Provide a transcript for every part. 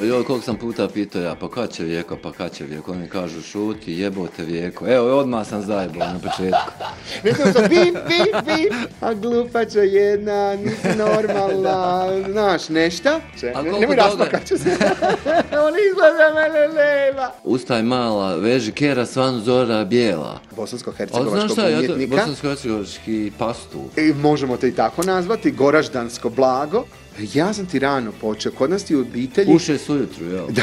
Joj, koliko sam puta pitao ja, pa kad će Vijeko, pa kad će Vijeko? Oni kažu, šuti, jebote Vijeko. Evo, odmah sam zajebao na početku. Mislim sam, bim, bim, bim. a glupača jedna, nisi normalna, znaš, nešta? Če, nemoj raspakat ću se. On izgleda mene leva. Ustaj mala, veži kera svan zora bijela. bosansko hercegovačko. umjetnika. bosansko-hercegovački pastu. I možemo te i tako nazvati, goraždansko blago. Ja sam ti rano počeo, kod nas ti u obitelji... Uše su jel? Da,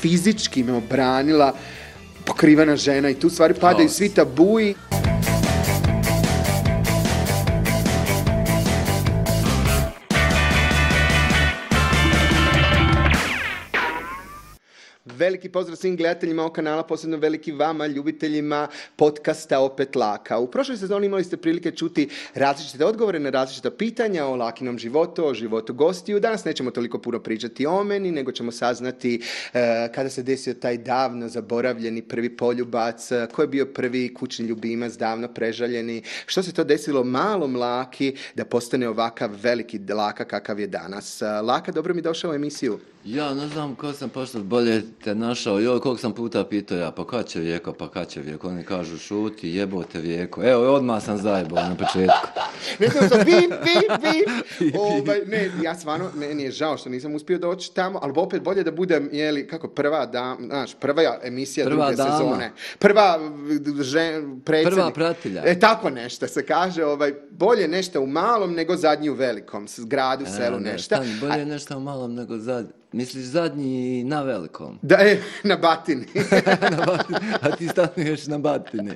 fizički me obranila pokrivana žena i tu stvari padaju svi tabuji. Veliki pozdrav svim gledateljima ovog kanala, posebno veliki vama, ljubiteljima podcasta Opet Laka. U prošloj sezoni imali ste prilike čuti različite odgovore na različita pitanja o lakinom životu, o životu gostiju. Danas nećemo toliko puno pričati o meni, nego ćemo saznati e, kada se desio taj davno zaboravljeni prvi poljubac, ko je bio prvi kućni ljubimac, davno prežaljeni, što se to desilo malom laki da postane ovakav veliki laka kakav je danas. E, laka, dobro mi došao u emisiju. Ja ne znam kako sam pošto bolje te našao, joj koliko sam puta pitao ja, pa kad će vijeko, pa kad će vijeko, oni kažu šuti, te vijeko, evo odmah sam zajebao na početku. ne što, ovaj, ne, ja stvarno, meni je žao što nisam uspio doći tamo, ali opet bolje da budem, jeli, kako prva dama, znaš, prva emisija druge sezone, prva žen, predsjednik. Prva pratilja. E, tako nešto se kaže, ovaj, bolje nešto u malom nego zadnji u velikom, gradu, e, selu, nešto. bolje nešto u malom nego zadnji. Misliš zadnji na velikom? Da, je, na batini. na batini. A ti stalno na batini.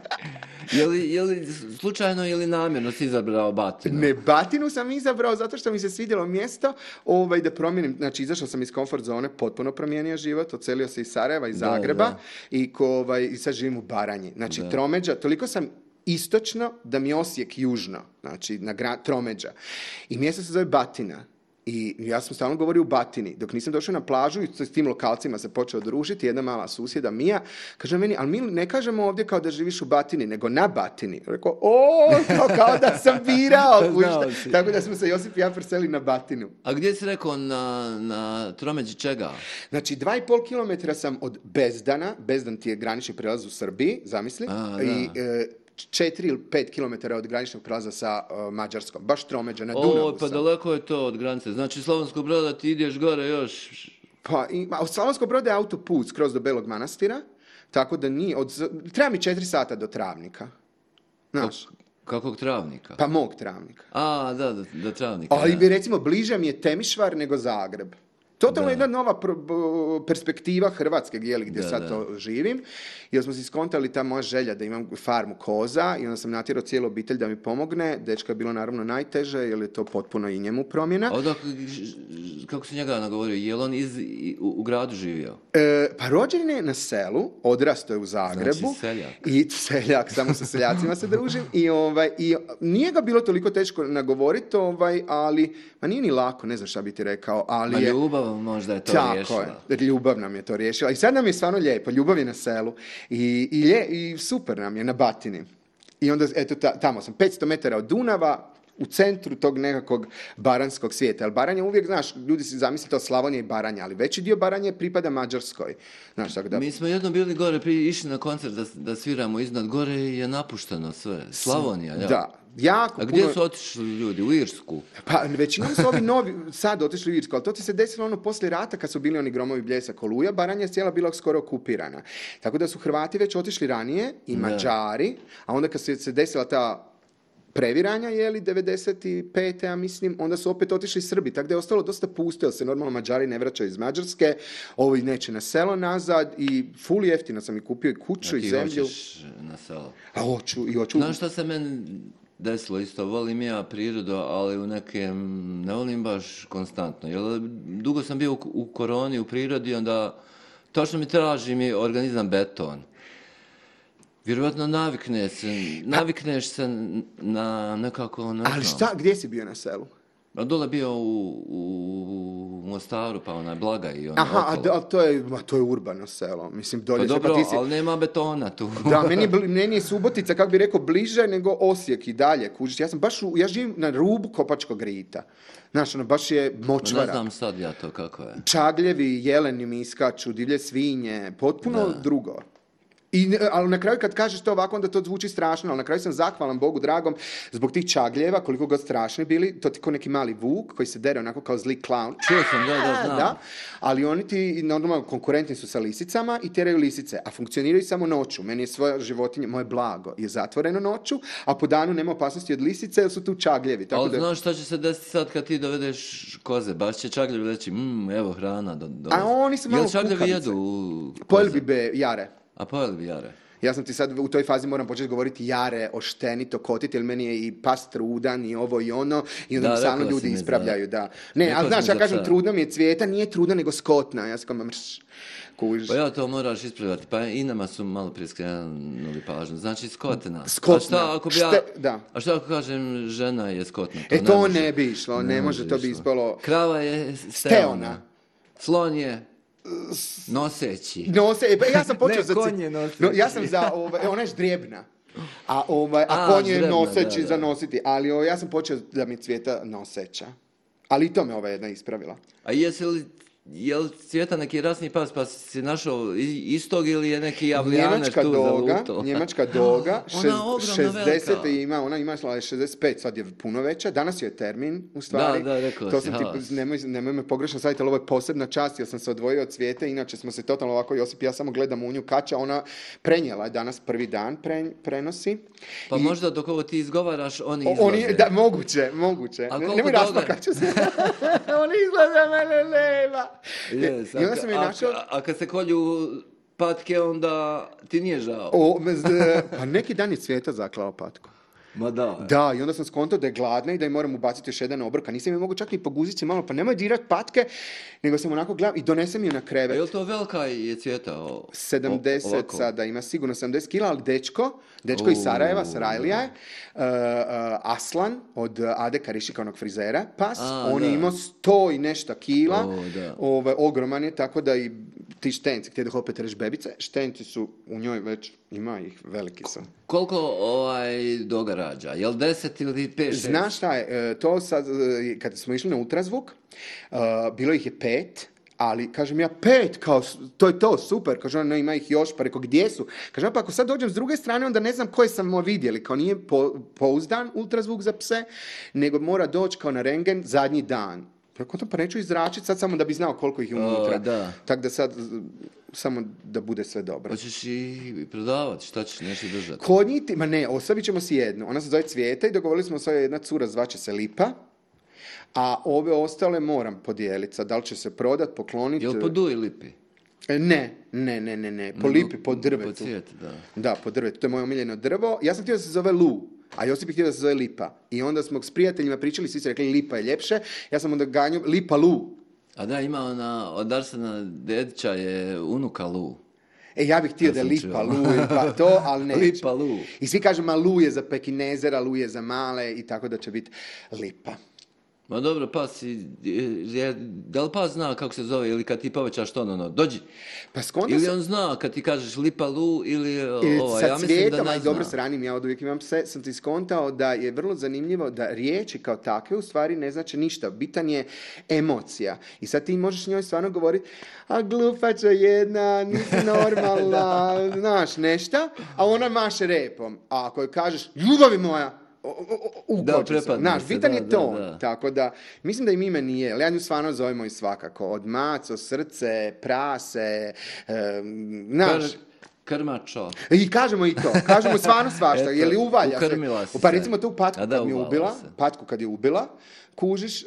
Je li, slučajno ili namjerno si izabrao batinu? Ne, batinu sam izabrao zato što mi se svidjelo mjesto ovaj, da promijenim. Znači, izašao sam iz komfort zone, potpuno promijenio život, ocelio se iz Sarajeva, iz Zagreba I, ko, ovaj, i sad živim u Baranji. Znači, tromeđa, toliko sam istočno da mi Osijek južno, znači na tromeđa. I mjesto se zove Batina. I ja sam stalno govorio u batini. Dok nisam došao na plažu i s tim lokalcima se počeo družiti, jedna mala susjeda Mija, kaže meni, ali mi ne kažemo ovdje kao da živiš u batini, nego na batini. Rekao, o, kao, da sam birao. Tako da smo se Josip i ja preseli na batinu. A gdje si rekao na, tromeđi čega? Znači, dva i pol kilometra sam od Bezdana, Bezdan ti je granični prelaz u Srbiji, zamisli, i Četiri ili pet kilometara od graničnog prelaza sa e, Mađarskom, baš tromeđa na Dunavu. pa daleko je to od granice. Znači, Slavonsko broda ti ideš gore još... Pa, ima, od Slavonskog broda je autoput skroz do Belog manastira, tako da nije, od, treba mi četiri sata do travnika. Znaš, Kakvog travnika? Pa mog travnika. A, da, da, travnika. Ali recimo bliže mi je Temišvar nego Zagreb. Totalno je jedna nova perspektiva Hrvatske gdje gdje sad to živim, jer smo se iskontali ta moja želja da imam farmu koza i onda sam natjerao cijelu obitelj da mi pomogne. Dečka je bilo naravno najteže jer je to potpuno i njemu promjena. Odak, kako se njega nagovorio, je on iz, u, gradu živio? E, pa rođen je na selu, odrastao je u Zagrebu. Znači seljak. I seljak, samo sa seljacima se družim. I, ovaj, i nije ga bilo toliko teško nagovoriti, ovaj, ali ma nije ni lako, ne znam šta bi ti rekao, ali možda je to Tako Je. Ljubav nam je to riješila. I sad nam je stvarno lijepo. Ljubav je na selu. I, i, i super nam je na Batini. I onda, eto, tamo sam. 500 metara od Dunava, u centru tog nekakvog baranskog svijeta. Ali Baranja uvijek, znaš, ljudi si zamislite to Slavonija i Baranja, ali veći dio Baranje pripada Mađarskoj. Znaš, tako da... Mi smo jednom bili gore, prije išli na koncert da, da sviramo iznad gore i je napušteno sve. Slavonija, ja. Da, jako A gdje su otišli ljudi? U Irsku? Pa većinom su ovi novi sad otišli u Irsku, ali to ti se desilo ono poslije rata kad su bili oni gromovi bljesak koluja Baranja je cijela bila skoro okupirana. Tako da su Hrvati već otišli ranije i Mađari, a onda kad se desila ta previranja, je li, 95. ja mislim, onda su opet otišli Srbi, tako da je ostalo dosta pusto, jer se normalno Mađari ne vraćaju iz Mađarske, ovi neće na selo nazad i ful jeftino sam i kupio i kuću i znači, zemlju. Hoćeš na selo? A hoću, i hoću. Znaš što se meni desilo isto, volim ja prirodu, ali u nekem, ne volim baš konstantno, jer dugo sam bio u, koroni, u prirodi, onda što mi traži mi organizam beton. Vjerojatno navikne navikneš se na nekako... Ono ali šta, gdje si bio na selu? A pa dole bio u, Mostaru, pa onaj Blaga i Aha, a, to, je, to je urbano selo. Mislim, dolje pa, pa dobro, pa ti si... ali nema betona tu. da, meni, je Subotica, kako bi rekao, bliže nego Osijek i dalje. Kužiš, ja sam baš, u, ja živim na rubu Kopačkog rita. Znaš, ono, baš je močvara. Ne znam sad ja to kako je. Čagljevi, jeleni mi iskaču, divlje svinje, potpuno drugo. I, ali na kraju kad kažeš to ovako, onda to zvuči strašno, ali na kraju sam zahvalan Bogu dragom zbog tih čagljeva, koliko god strašni bili, to ti kao neki mali vuk koji se dere onako kao zli klaun. Čuo sam, da, da, znam. Da, ali oni ti normalno konkurentni su sa lisicama i teraju lisice, a funkcioniraju samo noću. Meni je svoje životinje, moje blago je zatvoreno noću, a po danu nema opasnosti od lisice jer su tu čagljevi. Tako ali da... znaš što će se desiti sad kad ti dovedeš koze, baš će čagljevi reći, mmm, evo hrana. Do, A oni su malo bi be, jare. A bi jare? Ja sam ti sad u toj fazi moram početi govoriti jare, oštenito, kotiti, jer meni je i pas trudan i ovo i ono. I onda da, mi samo ljudi ispravljaju, da. Ne, ali znaš, ja kažem, trudno mi je cvijeta, nije trudna nego skotna. Ja sam Kuž. Pa ja to moraš ispravljati. Pa i nama su malo prije skrenuli pažnju. Znači skotna. Skotna. A šta ako ja, da. A šta ako kažem žena je skotna? e to ne bi išlo, ne, može, to bi ispalo. Krava je steona. steona. Slon je Noseći. Nose, e, pa ja sam počeo ne, za... konje no, ja sam za, ovaj, e, ona je ždrijebna. A, ovaj, a, konje noseći, za nositi. Ali ovaj, ja sam počeo da mi cvijeta noseća. Ali i to me ova jedna ispravila. A jesi li je li Cvjetan neki rasni pas pa si našao istog ili je neki javljaner njemačka tu doga, Njemačka doga, ona 60. Je ima, ona ima 65, sad je puno veća, danas je termin u stvari. Da, da, rekao to sam ti, nemoj, me pogrešno sad, ali ovo je posebna čast jer sam se odvojio od cvijete, inače smo se totalno ovako, Josip, ja samo gledam u nju kaća, ona prenijela je danas prvi dan prenosi. Pa možda dok ovo ti izgovaraš, oni da, moguće, moguće. A ne, nemoj se. oni sam A, kad se kolju patke, onda ti nije žao. O, pa neki dan je cvijeta zaklao patku. Ma da. E. Da, i onda sam skontao da je gladna i da je moram ubaciti još jedan obrok, a nisam je mogu čak ni poguziti malo, pa nemoj dirat patke, nego sam onako glav i donesem je na krevet. Je to velika je cvjeta? O... 70 sada, ima sigurno 70 kila, ali dečko, dečko iz Sarajeva, Sarajlija je, e, e, Aslan od Ade Karišika, frizera, pas, a, on da. je imao 100 i nešto kila, o, da. Ove, ovaj, ogroman je, tako da i ti štenci, htjeli opet reći bebice, štenci su u njoj već, ima ih veliki sam. Koliko ovaj doga rađa? Jel deset ili pet Znaš šta je, e, to sad, e, kada smo išli na ultrazvuk, e, bilo ih je pet, ali kažem ja pet, kao to je to, super, kaže ona, no ima ih još, pa rekao gdje su? Kaže, pa ako sad dođem s druge strane, onda ne znam koje smo vidjeli, kao nije pouzdan ultrazvuk za pse, nego mora doći kao na rengen zadnji dan ko to pa neću izračiti sad samo da bi znao koliko ih je unutra. Da. Tako da sad samo da bude sve dobro. Hoćeš i prodavati, šta ćeš nešto držati? Konjiti, ma ne, ostavit ćemo si jednu. Ona se zove Cvijeta i dogovorili smo se jedna cura, zvaće se Lipa. A ove ostale moram podijeliti. Sad, da li će se prodat, pokloniti? li po duj lipi? Ne, ne, ne, ne, ne. Po lipi, po drvetu. Po da. Da, po drvetu. To je moje omiljeno drvo. Ja sam htio da se zove Lu. A Josip je htio da se zove Lipa. I onda smo s prijateljima pričali, svi su rekli Lipa je ljepše. Ja sam onda ganju Lipa Lu. A da, ima ona, od Arsena je unuka Lu. E, ja bih htio da, je Lipa Lu pa to, ali ne. Lipa Lu. I svi kažu, ma Lu je za pekinezera, Lu je za male i tako da će biti Lipa. Ma dobro, pas, je, da li pas zna kako se zove ili kad ti povećaš ton, ono, dođi. Pa ili on zna kad ti kažeš lipa lu ili ovo, ovaj, ja mislim da ne zna. dobro sranim, ja od uvijek imam pse, sam ti skontao da je vrlo zanimljivo da riječi kao takve u stvari ne znače ništa. Bitan je emocija. I sad ti možeš njoj stvarno govoriti, a glupača jedna, nisi normalna, znaš, nešta, a ona maše repom. A ako joj kažeš, ljubavi moja, u Naš, bitan je to Tako da, mislim da im ime nije. Ali ja nju stvarno zovemo i svakako. Od maco, srce, prase, naš... Krmačo. I kažemo i to. Kažemo stvarno svašta. je li uvalja ukrmila se? Pa recimo tu patku kad mi ubila. Patku kad je ubila. Kužiš, e,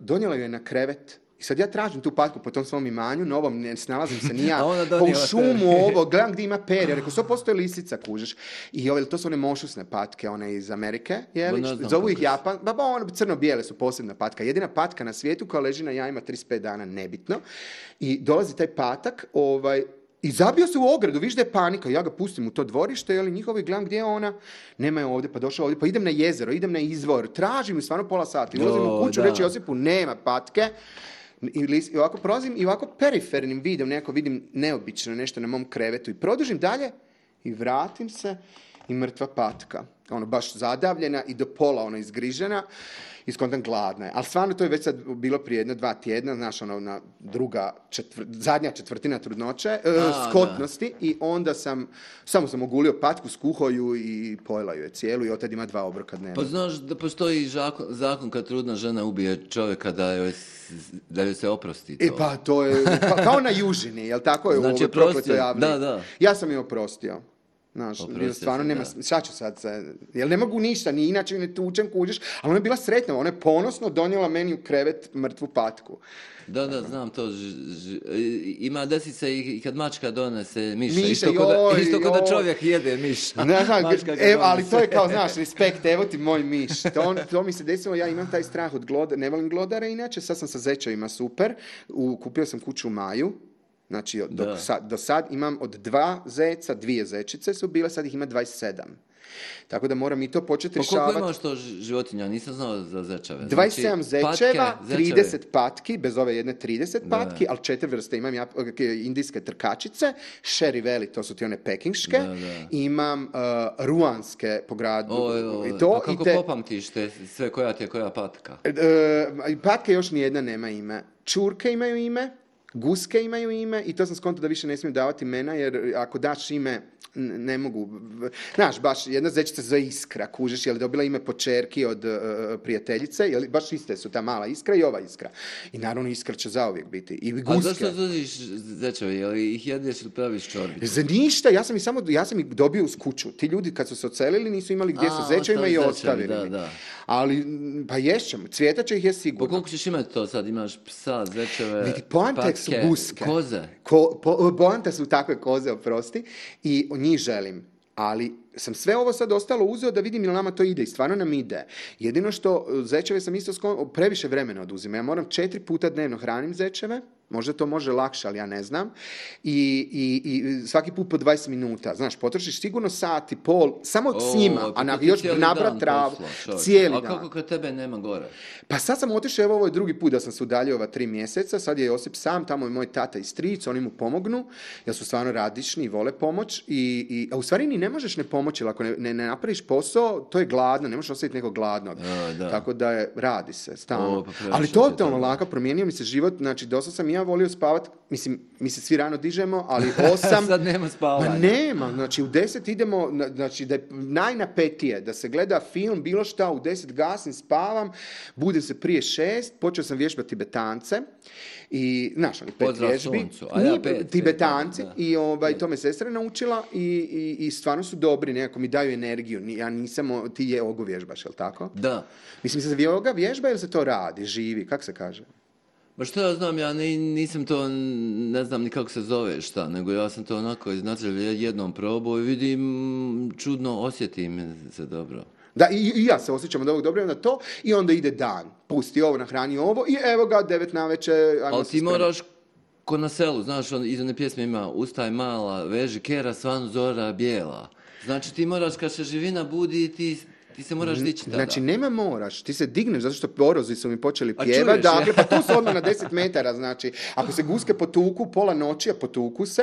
donijela ju je na krevet i sad ja tražim tu patku po tom svom imanju, novom, ne snalazim se ni ja. Pa šumu ovo, gledam gdje ima perje. Rekao, sto postoje lisica, kužeš. I ove, to su one mošusne patke, one iz Amerike. Jeli, zovu ih Japan. Ba, ba, ono, crno-bijele su posebna patka. Jedina patka na svijetu koja leži na jajima 35 dana, nebitno. I dolazi taj patak, ovaj, i zabio se u ogradu, viš da je panika, ja ga pustim u to dvorište, jeli njihovi gledam gdje je ona, nema je ovdje, pa došao ovdje, pa idem na jezero, idem na izvor, tražim ju stvarno pola sata, ulazim u kuću, reći Josipu, nema patke, i ovako prolazim i ovako perifernim vidom, nekako vidim neobično nešto na mom krevetu i produžim dalje i vratim se i mrtva patka. Ono, baš zadavljena i do pola ona izgrižena i gladna je. Ali stvarno to je već sad bilo prije jedno dva tjedna, znaš, ono, na druga, četvr, zadnja četvrtina trudnoće, e, skotnosti i onda sam, samo sam ogulio patku, skuhao ju i pojela ju je cijelu i otad ima dva obroka dnevno. Pa znaš da postoji zakon, kad trudna žena ubije čovjeka da joj, da se oprosti to. E pa to je, pa, kao na južini, jel tako je znači, u prokletoj javni. Da, da. Ja sam je oprostio. Znaš, stvarno nema, šta ću sad, jel ne mogu ništa, ni inače ne tučem, kuđeš, ali ona je bila sretna, ona je ponosno donijela meni u krevet mrtvu patku. Da, da, znam to, ima desi se i kad mačka donese miša, miša isto, joj, isto čovjek jede miš. Ne, znam, ali to je kao, znaš, respekt, evo ti moj miš, to, mi se desilo, ja imam taj strah od glodara, ne volim glodara inače, sad sam sa zečevima super, u, kupio sam kuću u maju, Znači, do sad imam od dva zeca, dvije zečice su bile, sad ih ima 27. Tako da moram i to početi rješavati. Pa koliko imaš to životinja? Nisam znao za zečave. Znači, 27 zečeva, 30 patki, bez ove jedne 30 patki, ali četiri vrste. Imam ja, indijske trkačice, sherry veli, to su ti one pekinške. Imam e, ruanske po gradu. i to, a kako popamtiš sve koja ti je koja patka? Uh, patke još nijedna nema ime. Čurke imaju ime, Guske imaju ime i to sam skonto da više ne smiju davati imena, jer ako daš ime, ne mogu. Znaš, baš jedna zečica za iskra, kužeš, je li dobila ime po čerki od e, e, prijateljice, je li, baš iste su ta mala iskra i ova iskra. I naravno iskra će zauvijek biti. I guske. A zašto zečevi, je ih su praviš čorbi? Za ništa, ja sam ih samo, ja sam ih dobio uz kuću. Ti ljudi kad su se ocelili nisu imali gdje su zečevima i ostavili. Ali, pa ješćemo, cvjeta će ih je pa sigurno. Pa koliko ćeš to sad, imaš psa, su Koze. Ko, po, su takve koze, oprosti. I njih želim. Ali sam sve ovo sad ostalo uzeo da vidim ili nama to ide i stvarno nam ide. Jedino što zečeve sam isto previše vremena oduzima. Ja moram četiri puta dnevno hranim zečeve, Možda to može lakše, ali ja ne znam. I, i, i svaki put po 20 minuta. Znaš, potrošiš sigurno sat i pol, samo o, s njima, a pa na, još nabra trav, cijeli dan. A kako kod tebe nema gore? Pa sad sam otišao, evo ovo je drugi put da sam se udaljio ova tri mjeseca, sad je Josip sam, tamo je moj tata i stric, oni mu pomognu, jer su stvarno radišni i vole pomoć. I, i, a u stvari ni ne možeš ne pomoći, ako ne, ne, napraviš posao, to je gladno, ne možeš osjetiti nekog gladnog. Tako da je, radi se, stalno. Pa ali totalno lako, promijenio mi se život, znači dosta sam ja volio spavat, mislim, mi se svi rano dižemo, ali osam... Sad nema spavanja. Ma nema, znači u deset idemo, znači da je najnapetije, da se gleda film, bilo šta, u deset gasim, spavam, budem se prije šest, počeo sam vježbati tibetance, i, znaš, ali pet vježbi. i to me sestra naučila i, stvarno su dobri, nekako mi daju energiju. Ja nisam, ti je ogu vježbaš, li tako? Da. Mislim, se Oga vježba ili se to radi, živi, kak se kaže? Ma što ja znam, ja nisam to, ne znam ni kako se zove šta, nego ja sam to onako iznačelj jednom probao i vidim, čudno osjetim se dobro. Da, i, ja se osjećam od ovog dobro na to i onda ide dan. Pusti ovo, nahrani ovo i evo ga, devet na večer. Ali ti moraš ko na selu, znaš, on, iz one pjesme ima Ustaj mala, veži kera, svan zora bijela. Znači ti moraš kad se živina budi ti ti se moraš mhm. dići tada. Znači, nema moraš, ti se digneš, zato što porozi su mi počeli pjevati. Dakle, pa tu su odmah na 10 metara, znači. Ako se guske potuku, pola noći, a potuku se,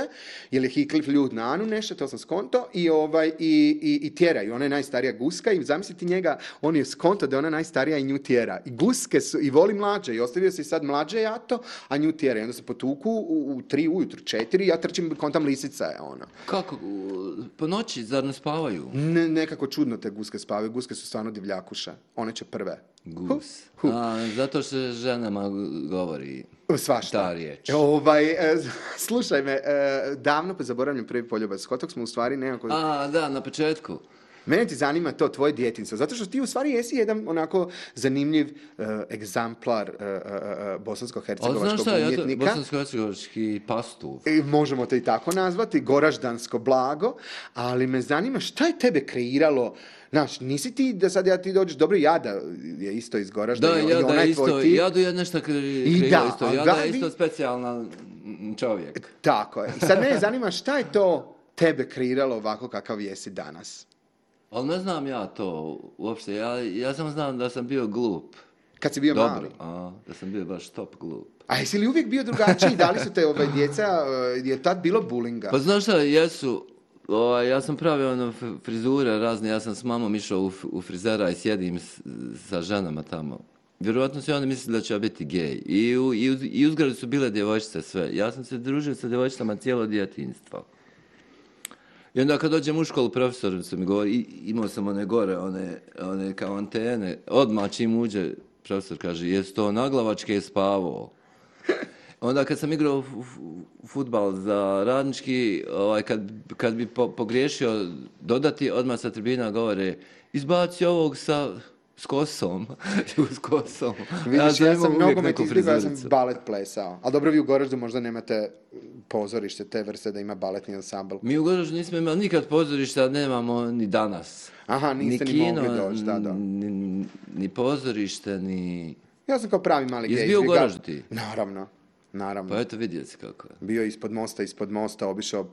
jer je Hiklif ljud na Anu nešto, to sam skonto, i, ovaj, i, i, i tjeraju. Ona je najstarija guska i zamisliti njega, on je skonto da je ona najstarija i nju tjera. I guske su, i voli mlađe, i ostavio se sad mlađe jato, a nju tjera. I onda se potuku u, tri ujutru, četiri, ja trčim, kontam lisica je ona. Kako? Po noći, zar ne spavaju? Ne, nekako čudno te guske spavaju guske su stvarno divljakuše. One će prve. Gus. Hu, A, zato što ženama govori Svašta. ta riječ. E, ovaj, e, slušaj me, e, davno pa zaboravljam prvi poljubac. Kotok smo u stvari nekako... A, da, na početku. Mene ti zanima to tvoje djetinstvo, zato što ti u stvari jesi jedan onako zanimljiv uh, egzamplar uh, uh, bosansko bosansko-hercegovački I e, možemo to i tako nazvati, goraždansko blago, ali me zanima šta je tebe kreiralo Znaš, nisi ti da sad ja ti dođeš, dobro, Jada je isto iz Goražda. Da, je isto, je nešto kreirao isto. Jada je isto specijalna čovjek. Tako je. I sad mene zanima šta je to tebe kreiralo ovako kakav jesi danas? Ali ne znam ja to uopšte, ja, ja samo znam da sam bio glup. Kad si bio Dobro, A, da sam bio baš top glup. A jesi li uvijek bio drugačiji? Da li su te ovaj, djeca, eh, je tad bilo bulinga? Pa znaš šta, jesu, ovaj, ja sam pravio ono frizure razne, ja sam s mamom išao u, frizera i sjedim sa ženama tamo. Vjerojatno su oni mislili da će biti gej. I, u, i, su bile djevojčice sve. Ja sam se družio sa djevojčicama cijelo djetinstvo. I onda kad dođem u školu, profesor se mi govori, imao sam one gore, one, one kao antene, odmah čim uđe, profesor kaže, jes to naglavačke je spavo. Onda kad sam igrao futbal za radnički, ovaj, kad, kad bi pogriješio dodati, odmah sa tribina govore, izbaci ovog sa, s kosom. S kosom. Vidiš, ja, ja sam nogomet izbjegao, ja sam balet plesao. Ali dobro, vi u Goraždu možda nemate pozorište te vrste da ima baletni ansambl. Mi u Goraždu nismo imali nikad pozorišta, nemamo ni danas. Aha, niste ni, ni mogli da, da. Ni, ni pozorište, ni... Ja sam kao pravi mali gej. Jesi u Goraždu ti? Naravno naravno. Pa eto kako je. Bio ispod mosta, ispod mosta, obišao,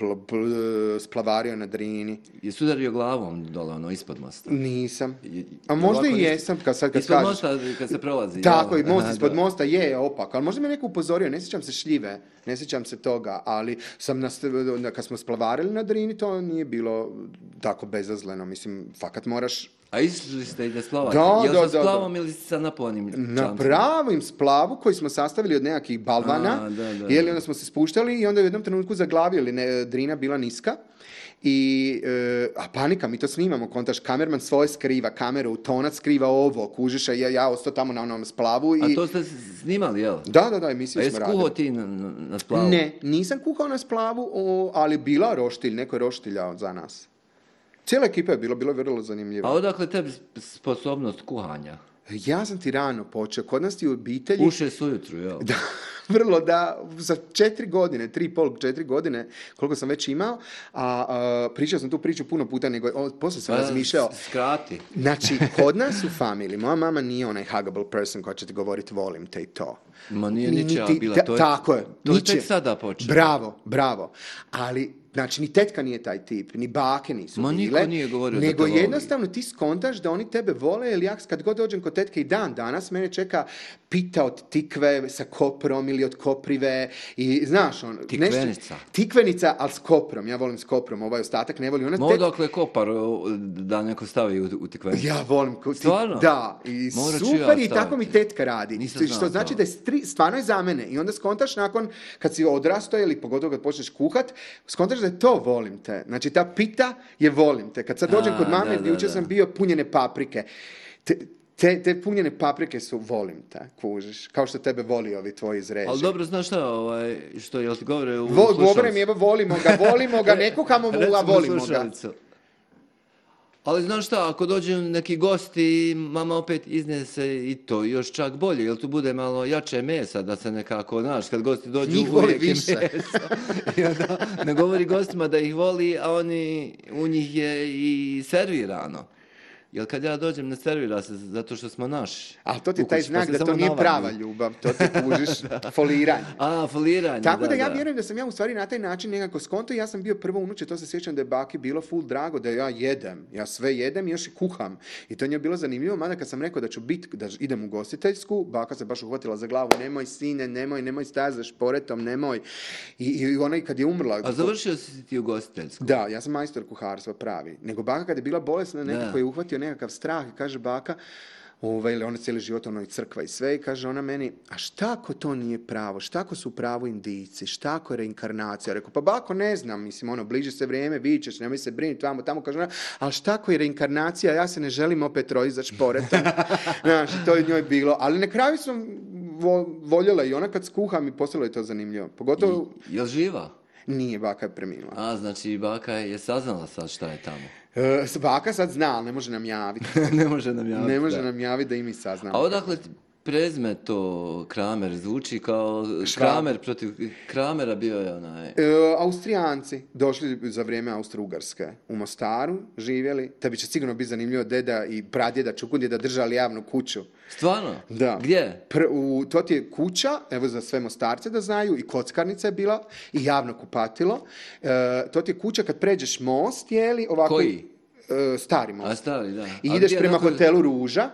splavario na Drini. Je sudario glavom dole, ono, ispod mosta? Nisam. A možda i jesam, kad sad kad kažeš. Ispod mosta, kad se prolazi. Tako, i most ispod mosta je opak, ali možda me neko upozorio, ne sjećam se šljive, ne sjećam se toga, ali sam, na, kad smo splavarili na Drini, to nije bilo tako bezazleno, mislim, fakat moraš a išli ste i da splavate? Da, Jel da, splavom ili sa naponim Na pravim splavu koji smo sastavili od nekakvih balvana, A, onda smo se spuštali i onda u jednom trenutku zaglavili, ne, drina bila niska. I, e, a panika, mi to snimamo, kontaš, kamerman svoje skriva, kameru, tonac skriva ovo, kužiš, ja, ja ostao tamo na onom splavu. I... A to ste snimali, jel? Da, da, da, mislim, smo radili. ti na, splavu? Ne, nisam kuhao na splavu, ali bila roštilj, neko je roštilja za nas. Cijela ekipa je bila, bilo vrlo zanimljivo. A pa odakle te sposobnost kuhanja? Ja sam ti rano počeo. Kod nas ti u obitelji... Uše su jel? Da, vrlo da. Za četiri godine, tri pol, četiri godine, koliko sam već imao, a, pričao sam tu priču puno puta, nego o, poslije sam pa, razmišljao... Skrati. Znači, kod nas u familiji, moja mama nije onaj huggable person koja će ti govoriti volim te i to. Ma nije bila. To je, tako je. To je tek sada počeo. Bravo, bravo. Ali Znači, ni tetka nije taj tip, ni bake nisu bile. govorio Nego jednostavno ti skontaš da oni tebe vole, jer ja kad god dođem kod tetke i dan danas, mene čeka pita od tikve sa koprom ili od koprive i znaš on... Tikvenica. tikvenica, ali s koprom. Ja volim s koprom, ovaj ostatak ne volim, Ona Mo, tek... dakle kopar da neko stavi u, u tikvenicu? Ja volim. Stvarno? Da. I super i tako mi tetka radi. Nisam što znači da je stvarno je za mene. I onda skontaš nakon, kad si odrastao ili pogotovo kad počneš kuhat, skontaš to volim te. Znači ta pita je volim te. Kad sad dođem kod mame, da, sam bio punjene paprike. Te, punjene paprike su volim te, kužiš. Kao što tebe voli ovi tvoji iz Ali dobro, znaš šta, ovaj, što jel ti govore u Vo, Govore mi, evo, volimo ga, volimo ga, ne kuhamo mu, a volimo ga. Ali znaš šta, ako dođu neki gosti, mama opet iznese i to još čak bolje, jer tu bude malo jače mesa da se nekako, znaš, kad gosti dođu Njih uvijek više. mesa. ne govori gostima da ih voli, a oni, u njih je i servirano. Jer kad ja dođem ne servira se zato što smo naši. Ali to ti je taj znak da to nije prava ljubav, to ti kužiš foliranje. A, foliranje, Tako da, ja vjerujem da sam ja u stvari na taj način nekako skonto. Ja sam bio prvo unuče, to se sjećam da je baki bilo full drago da ja jedem. Ja sve jedem i još i kuham. I to nije bilo zanimljivo, mada kad sam rekao da ću bit, da idem u gostiteljsku, baka se baš uhvatila za glavu, nemoj sine, nemoj, nemoj stajati za šporetom, nemoj. I, i ona kad je umrla... A završio si ti u gostiteljsku? Da, ja sam majstor kuharstva pravi. Nego baka kad je bila bolesna, nekako je uhvatio nekakav strah i kaže baka, ovaj, ili ona cijeli život ono i crkva i sve, i kaže ona meni, a šta ako to nije pravo, šta ako su pravo indijci šta ako je reinkarnacija? Rekao, pa bako ne znam, mislim, ono, bliže se vrijeme, vi ćeš, nemoj se briniti, tamo, tamo, kaže ona, ali šta ako je reinkarnacija, ja se ne želim opet roditi za Znaš, to je njoj bilo, ali na kraju sam voljela i ona kad skuham i postalo je to zanimljivo. Pogotovo... I, jel živa? Nije, baka je preminula. A, znači baka je saznala sad šta je tamo. Svaka e, sad zna, ali ne može nam javiti. ne može nam javiti. Ne može da. nam javiti da i mi saznamo. A odakle prezme to Kramer zvuči kao Kramer protiv Kramera bio je onaj. E, Austrijanci došli za vrijeme Austro-Ugarske. u Mostaru, živjeli. bi će sigurno biti zanimljivo deda i pradjeda Čukundje da držali javnu kuću Stvarno? Da. Gdje? Pr- u, to ti je kuća, evo za sve mostarce da znaju, i kockarnica je bila, i javno kupatilo. E, to ti je kuća kad pređeš most, je ovako... Koji? E, stari most. A stari, da. I ideš prema hotelu Ruža,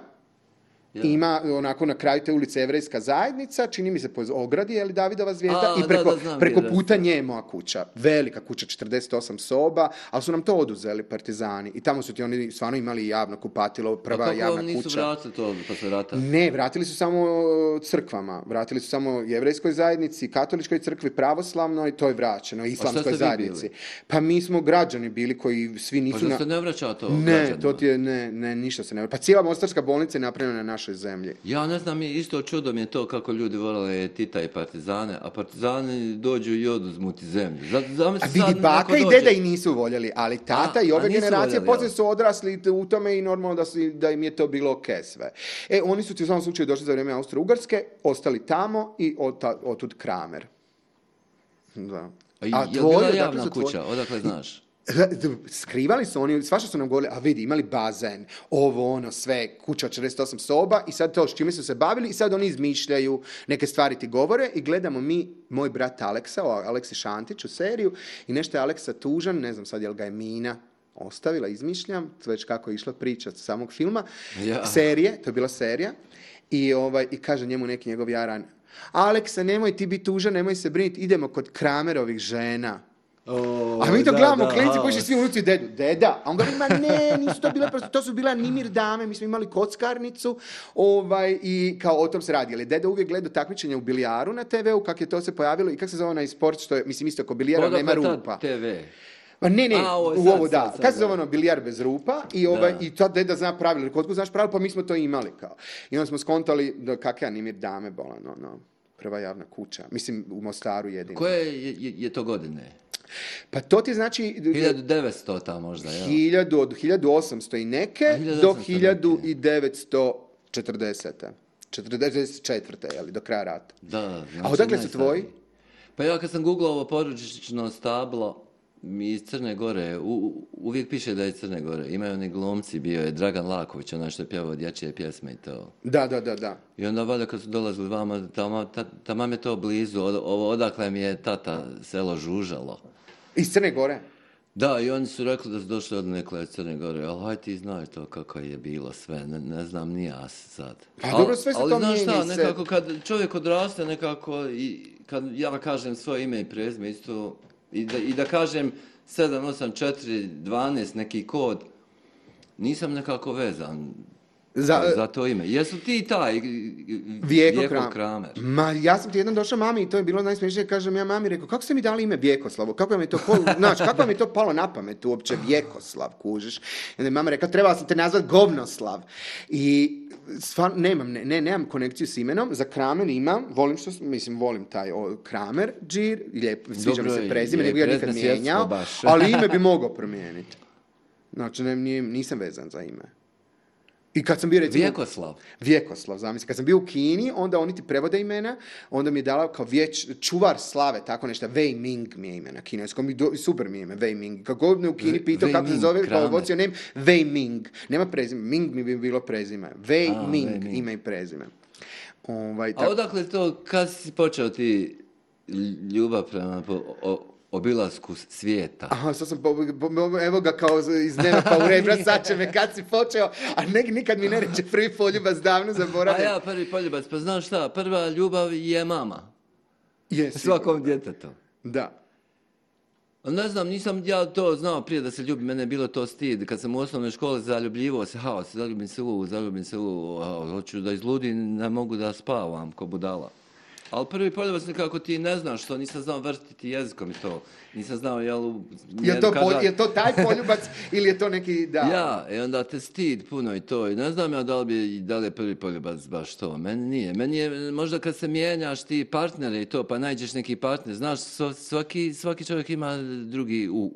ima onako na kraju te ulice evrejska zajednica, čini mi se po ogradi, li Davidova zvijezda i preko, da, da, znam, preko puta je, moja kuća, velika kuća, 48 soba, ali su nam to oduzeli partizani i tamo su ti oni stvarno imali javno kupatilo, prva A kako javna nisu kuća. vratili to se Ne, vratili su samo crkvama, vratili su samo evrejskoj zajednici, katoličkoj crkvi, pravoslavnoj, to je vraćeno, islamskoj zajednici. Pa mi smo građani bili koji svi nisu... Pa se ne to? Ne, to ti je, ne, ne, ništa se ne vraća. Pa cijela Mostarska bolnica je napravljena na naš našoj Ja ne znam, isto čudo mi je to kako ljudi voljeli Tita i Partizane, a Partizani dođu i oduzmu ti zemlju. a vidi, baka i deda i nisu voljeli, ali tata i ove generacije poslije su odrasli u tome i normalno da, im je to bilo ok sve. E, oni su ti u svom slučaju došli za vrijeme austro ostali tamo i otud Kramer. Da. A, je bila dakle kuća, odakle znaš? skrivali su oni, svašta su nam govorili, a vidi, imali bazen, ovo, ono, sve, kuća 48 soba i sad to s čime su se bavili i sad oni izmišljaju, neke stvari ti govore i gledamo mi, moj brat Aleksa, o Aleksi u seriju i nešto je Aleksa tužan, ne znam sad jel ga je Mina ostavila, izmišljam, već kako je išla priča samog filma, serije, to je bila serija, i, ovaj, i kaže njemu neki njegov jaran, Aleksa, nemoj ti biti tužan, nemoj se brinuti, idemo kod Kramerovih žena a mi to da, gledamo, da, klinici koji svi unuci dedu. Deda, a on govori, ma ne, nisu to bile, prosto, to su bila Nimir dame, mi smo imali kockarnicu ovaj, i kao o tom se radi. Ali deda uvijek gleda takmičenje u bilijaru na TV-u, kak je to se pojavilo i kak se zove onaj sport, što je, mislim, isto ako bilijara, nema rupa. TV. Ma ne, ne, a, u ovo da. Kad se zove ono bilijar bez rupa i, ovaj, i to deda zna pravilo. Kod znaš pravilo, pa mi smo to imali kao. I onda smo skontali da kak nimir dame bolan, ono, prva javna kuća. Mislim, u Mostaru jedina. Koje je, je to godine? Pa to ti znači... 1900 ta možda, jel? 1000, od 1800 i neke do 1940. 44. Jeli, do kraja rata. Da, A znači odakle su tvoji? Pa ja kad sam googlao ovo poručično stablo, iz Crne Gore, u, uvijek piše da je Crne Gore, imaju oni glumci, bio je Dragan Laković, onaj što je pjevao dječje pjesme i to. Da, da, da, da. I onda valjda kad su dolazili vama, tamo, je to blizu, od, odakle mi je tata selo žužalo. Iz Crne Gore? Da, i oni su rekli da su došli od nekla iz Crne Gore, ali hajde ti znaš to kako je bilo sve, ne, ne znam ni ja sad. A pa Al, dobro, sve se ali, to znaš šta, nekako kad čovjek odraste, nekako, i kad ja kažem svoje ime i prezme isto, i da, i da kažem 7, 8, 4, 12, neki kod, nisam nekako vezan za, e, za to ime. Jesu ti taj Vijeko, Kramer? Ma, ja sam ti jednom došao mami i to je bilo najsmiješnije. Kažem ja mami, rekao, kako ste mi dali ime Vjekoslavu, Kako je mi to, pol, znaš, kako je mi to palo na pamet uopće Vjekoslav, kužiš? I onda je mama rekao, trebala sam te nazvat Govnoslav. I stvarno, nemam, ne, ne, nemam konekciju s imenom. Za Kramer imam, volim što, mislim, volim taj o, Kramer, Džir, lijep, sviđa mi se prezime, ne bi nikad mijenjao, ali ime bi mogao promijeniti. Znači, nisam vezan za ime. I kad sam bio recimo... Vjekoslav. Vjekoslav, zamisli. Kad sam bio u Kini, onda oni ti prevode imena, onda mi je dala kao vječ, čuvar slave, tako nešto. Wei Ming mi je ime na kineskom super mi je ime, Wei Ming. Kako me u Kini pitao kako se zove, pa what's Wei Ming. Nema prezime, Ming mi bi bilo prezime. Wei Ming, ime i prezime. Ovaj, A odakle to, kad si počeo ti ljubav prema obilasku svijeta. Aha, sad sam, evo ga kao iz nema pa u rebra, sad će me kad si počeo, a nikad mi ne reče prvi poljubac davno zaboravim. A ja prvi poljubac, pa znaš šta, prva ljubav je mama. Yes, Svakom djetetu. Da. Ne znam, nisam ja to znao prije da se ljubi, mene je bilo to stid. Kad sam u osnovnoj školi zaljubljivao se, haos, zaljubim se u, zaljubim se u, hoću da izludim, ne mogu da spavam ko budala. Ali prvi proljevac nekako ti ne znaš što, nisam znao vrtiti jezikom i to. Nisam znao, jel... Je to, je to taj poljubac ili je to neki, da... Ja, i e onda te stid puno i to. I ne znam ja da li, bi, da li je prvi poljubac baš to. Meni nije. Meni je, možda kad se mijenjaš ti partnere i to, pa najđeš neki partner. Znaš, svaki, svaki čovjek ima drugi u,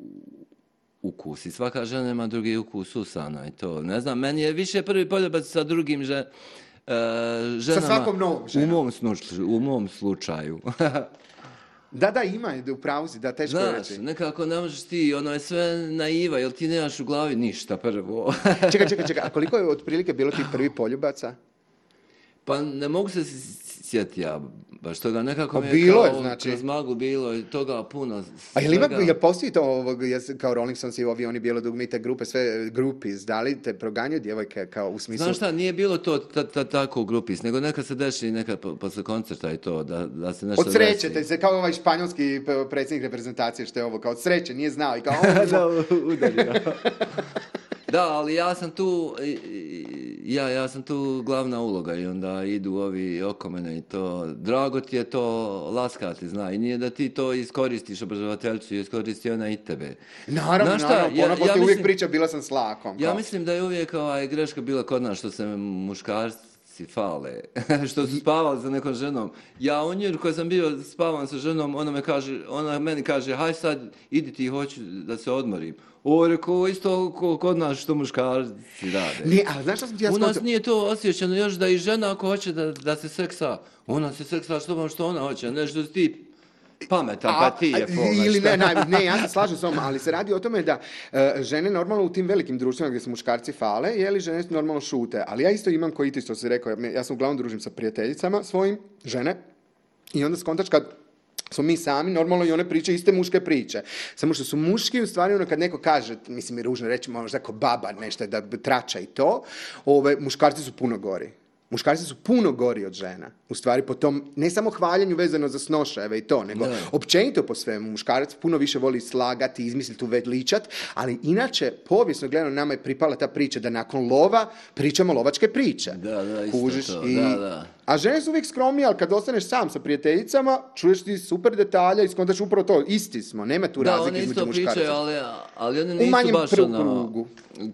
ukus i svaka žena ima drugi ukus usana i to. Ne znam, meni je više prvi poljubac sa drugim že E, ženama... Sa svakom novom ženom. U mom, slučaju, u mom slučaju. Da, da, ima, u pravu da, teško je reći. nekako ne možeš ti, ono je sve naiva, jer ti nemaš u glavi ništa prvo. čekaj, čekaj, čekaj, a koliko je otprilike bilo tih prvi poljubaca? Pa ne mogu se sjetiti ja, Baš pa toga nekako pa mi je bilo kao, znači... kroz magu bilo je toga puno. A je li ima, je postoji to ovog, kao Rolling Stones i ovi oni bijelo te grupe, sve grupi, da te proganju djevojke kao u smislu... Znaš šta, nije bilo to ta, ta, tako grupis, nego neka se deši neka posle koncerta i to, da, da se nešto... Od sreće, te se kao ovaj španjolski predsjednik reprezentacije što je ovo, kao od sreće, nije znao i kao... da, Da, ali ja sam tu, ja, ja sam tu glavna uloga i onda idu ovi oko mene i to, drago ti je to laskati, zna, i nije da ti to iskoristiš i iskoristi ona i tebe. Naravno, Znaš naravno, ja, ja uvijek priča, bila sam slakom. Ja mislim da je uvijek ovaj, greška bila kod nas što se muškarci fale, što su spavali za nekom ženom. Ja u njeru koja sam bio spavan sa ženom, ona, me kaže, ona meni kaže, haj sad, idi ti, hoću da se odmorim. Ovo je isto kod nas što muškarci rade. znaš U nas nije to osjećano još da i žena ako hoće da, se seksa, ona se seksa što vam što ona hoće, ne što ti pametan, pa ti je Ili ne, ne, ja se slažem s ovom, ali se radi o tome da e, žene normalno u tim velikim društvima gdje se muškarci fale, li žene normalno šute. Ali ja isto imam koji ti što si rekao, ja, sam uglavnom družim sa prijateljicama svojim, žene, i onda skontač kad smo mi sami, normalno i one priče iste muške priče. Samo što su muški, u stvari ono kad neko kaže, mislim je ružno reći, možda k'o baba nešto, da trača i to, ove, muškarci su puno gori. Muškarci su puno gori od žena. U stvari po tom, ne samo hvaljenju vezano za snošajeve i to, nego općenito po svemu. Muškarac puno više voli slagati, izmisliti, uvedličat, ali inače, povijesno gledano, nama je pripala ta priča da nakon lova pričamo lovačke priče. Da, da, isto to. I... Da, da. A žene su uvijek skromnije, ali kad ostaneš sam sa prijateljicama, čuješ ti super detalja i skontaš upravo to. Isti smo, nema tu razlike između muškarca. Da, oni isto pričaju, ali oni nisu baš ono...